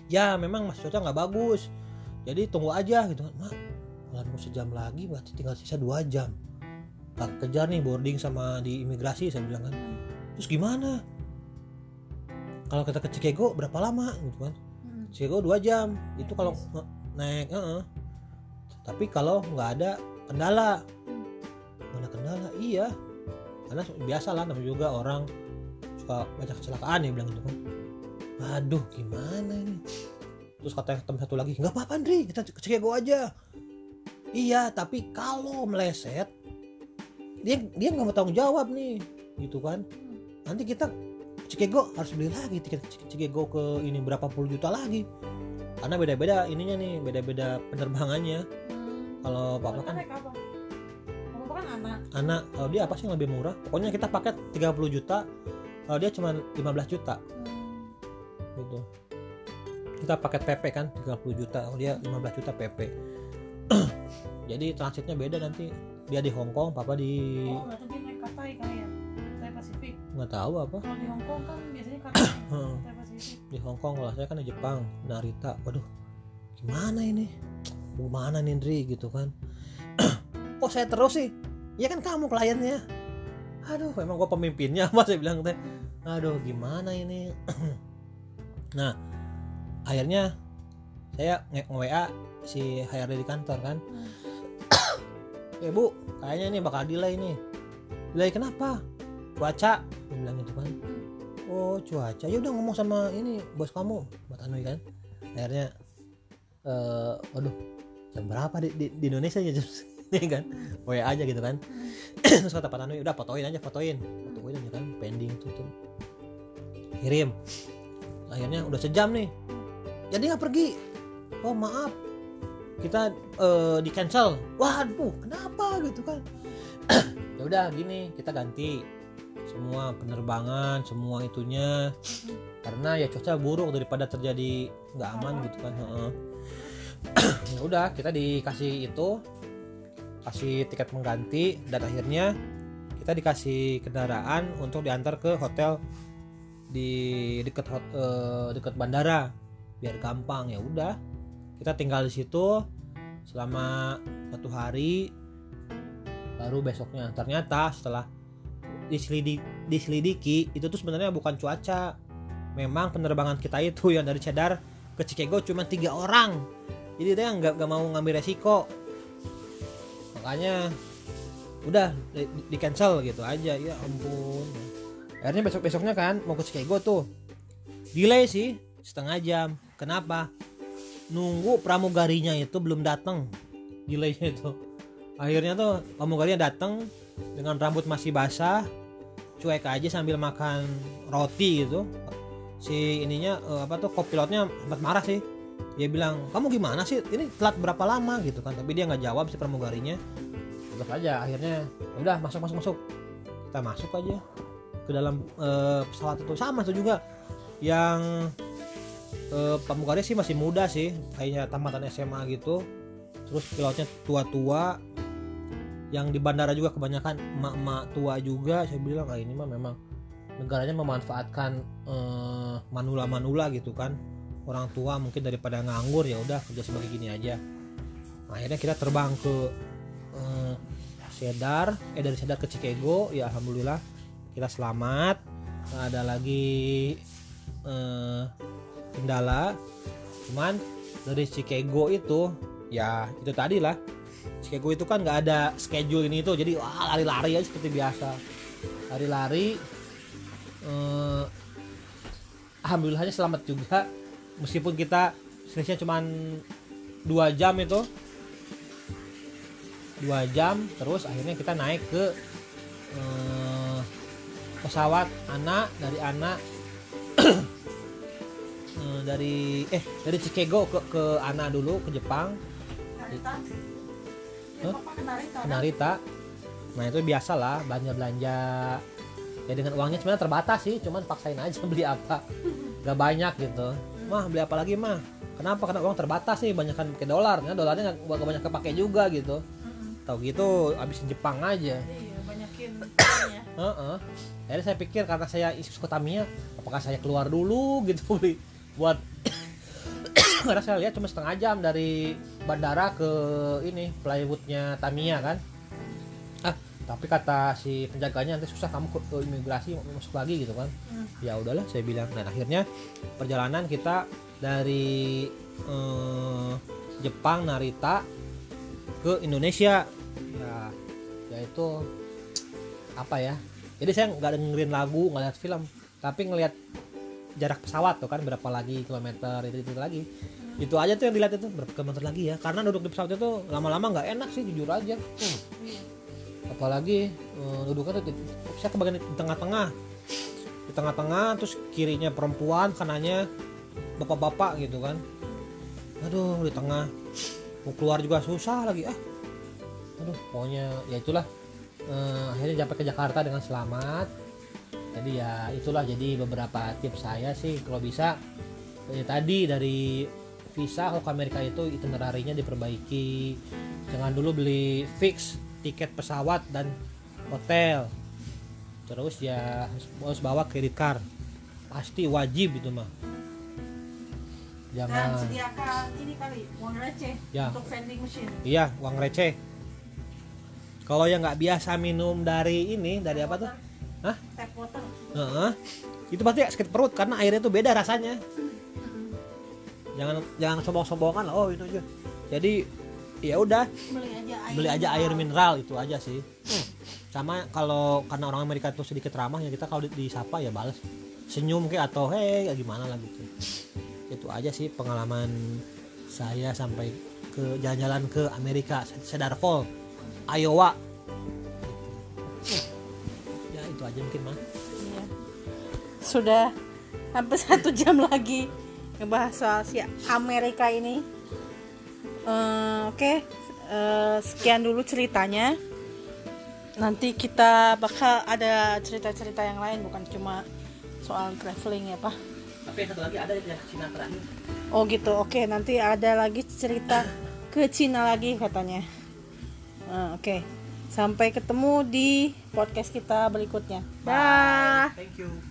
Ya memang masih cuaca nggak bagus. Jadi tunggu aja gitu kan. Mak mau sejam lagi berarti tinggal sisa dua jam. Tak kejar nih boarding sama di imigrasi saya bilang kan. Terus gimana? Kalau kita ke Chicago berapa lama? Gitu kan. Hmm. Chicago dua jam. Itu kalau naik heeh. tapi kalau nggak ada kendala. Mana kendala iya. Karena biasa lah namanya juga orang suka banyak kecelakaan ya bilang gitu kan. Aduh gimana ini? Terus kata yang teman satu lagi nggak apa-apa Andri kita ke Chicago aja. Iya tapi kalau meleset dia dia nggak mau tanggung jawab nih gitu kan. Nanti kita Chicago harus beli lagi tiket Chicago ke ini berapa puluh juta lagi. Karena beda-beda ininya nih beda-beda penerbangannya. Hmm. kalau papa kan apa? Kan anak. anak kalau dia apa sih yang lebih murah? Pokoknya kita paket 30 juta kalau dia cuma 15 juta. Gitu. Kita paket PP kan 30 juta. Kalau dia 15 juta PP jadi transitnya beda nanti. Dia di Hong Kong papa di Oh, berarti dia naik Katai kali ya? Katai Pasifik. nggak tahu apa. Kalau di Hong Kong kan biasanya Katai. Katai Pasifik. di Hong Kong kalau saya kan di Jepang Narita. Waduh gimana ini? Gimana nih Ndri? Gitu kan. Kok saya terus sih? Ya kan kamu kliennya. Aduh memang gua pemimpinnya apa saya bilang teh aduh gimana ini? Nah akhirnya saya nge WA si HRD di kantor kan. Hmm. eh bu kayaknya ini bakal delay nih. Delay kenapa? Cuaca. Dia bilang gitu kan. Oh cuaca. Ya udah ngomong sama ini bos kamu buat Anui kan. Akhirnya eh waduh jam berapa di, di, di Indonesia ya jam ini kan? WA aja gitu kan. Terus kata Pak Anui udah fotoin aja fotoin. Fotoin aja kan pending tuh tuh kirim. Akhirnya udah sejam nih. Jadi nggak pergi. Oh maaf. Kita eh, di cancel waduh kenapa gitu kan? Ya udah gini kita ganti. Semua penerbangan semua itunya. Karena ya cuaca buruk daripada terjadi nggak aman gitu kan ya udah kita dikasih itu. Kasih tiket pengganti. Dan akhirnya kita dikasih kendaraan untuk diantar ke hotel di dekat hot- eh, dekat bandara. Biar gampang ya udah. Kita tinggal di situ selama satu hari baru besoknya. Ternyata setelah diselidiki, diselidiki itu tuh sebenarnya bukan cuaca. Memang penerbangan kita itu yang dari Cedar ke Chicago cuma tiga orang. Jadi dia nggak nggak mau ngambil resiko. Makanya udah di, di cancel gitu aja. Ya ampun akhirnya besok besoknya kan mau ke Chicago tuh. Delay sih setengah jam. Kenapa? Nunggu pramugarinya itu belum datang delaynya itu. Akhirnya tuh pramugarinya datang dengan rambut masih basah cuek aja sambil makan roti gitu. Si ininya eh, apa tuh kopilotnya sempat marah sih. Dia bilang kamu gimana sih? Ini telat berapa lama? Gitu kan. Tapi dia nggak jawab si pramugarinya. Tetap aja akhirnya "Ya udah masuk masuk masuk. Kita masuk aja ke dalam eh, pesawat itu. Sama tuh juga yang eh, pramugari sih masih muda sih kayaknya tamatan SMA gitu. Terus pilotnya tua-tua. Yang di bandara juga kebanyakan emak-emak tua juga. Saya bilang ah ini mah memang negaranya memanfaatkan eh, manula-manula gitu kan. Orang tua mungkin daripada nganggur ya udah kerja sebagai gini aja. Nah, akhirnya kita terbang ke eh, Cedar eh dari Cedar ke Chicago ya alhamdulillah kita selamat. Nggak ada lagi eh, kendala. Cuman dari Chicago itu ya itu tadi lah. Chicago itu kan nggak ada schedule ini itu jadi wah lari-lari aja seperti biasa. Lari-lari eh, alhamdulillahnya selamat juga. Meskipun kita selisihnya cuman dua jam itu. Dua jam terus akhirnya kita naik ke eh, pesawat anak dari anak eh, dari eh dari Chicago ke ke anak dulu ke Jepang. Narita. Ke Narita? Nah itu biasa lah belanja belanja ya dengan uangnya sebenarnya terbatas sih cuman paksain aja beli apa. Gak banyak gitu. Mah beli apa lagi mah? Kenapa? Karena uang terbatas sih banyakkan pakai dolar karena dolarnya nggak nggak banyak kepake juga gitu. Tahu gitu habisin Jepang aja uangnya. Heeh. Akhirnya saya pikir karena saya isu ke Tamiya, apakah saya keluar dulu gitu beli buat karena saya lihat cuma setengah jam dari bandara ke ini plywoodnya Tamiya kan. Ah, tapi kata si penjaganya nanti susah kamu ke, imigrasi mau masuk lagi gitu kan. Hmm. Ya udahlah saya bilang. Dan akhirnya perjalanan kita dari eh, Jepang Narita ke Indonesia. Ya, yaitu apa ya jadi saya nggak dengerin lagu nggak lihat film tapi ngelihat jarak pesawat tuh kan berapa lagi kilometer itu itu lagi. Itu aja tuh yang dilihat itu berapa kilometer lagi ya karena duduk di pesawat itu lama-lama nggak enak sih jujur aja. Iya. apalagi eh, duduknya tuh saya kebagian di tengah-tengah. Di tengah-tengah terus kirinya perempuan kanannya bapak-bapak gitu kan. Aduh di tengah. Mau keluar juga susah lagi ah. Aduh pokoknya ya itulah Eh, akhirnya sampai ke Jakarta dengan selamat. Jadi ya itulah jadi beberapa tips saya sih. Kalau bisa ya tadi dari visa kalau ke Amerika itu itinerarinya diperbaiki. Jangan dulu beli fix tiket pesawat dan hotel. Terus ya harus bawa kredit card. Pasti wajib itu mah. Dan jangan. sediakan ini kali uang receh Ya. untuk vending machine. Iya uang receh kalau yang nggak biasa minum dari ini dari apa tuh? Hah? tap water Heeh. itu pasti sakit perut karena airnya tuh beda rasanya. Jangan jangan sombong-sombongan lah. Oh itu aja. Jadi ya udah. Beli aja air beli aja air mineral itu aja sih. Sama kalau karena orang Amerika tuh sedikit ramah ya kita kalau di- disapa ya balas senyum kayak atau hei gimana lah gitu. Itu aja sih pengalaman saya sampai ke jalan-jalan ke Amerika Cedar Falls Iowa Gitu. ya itu aja mungkin mah Iya. Sudah hampir satu jam lagi ngebahas soal si Amerika ini. Eh, Oke, Eh, sekian dulu ceritanya. Nanti kita bakal ada cerita-cerita yang lain, bukan cuma soal traveling ya, Pak. tapi satu lagi ada ya Cina terakhir Oh gitu, oke. Nanti ada lagi cerita ke Cina lagi katanya. Eh, Oke, sampai ketemu di podcast kita berikutnya. Dah. thank you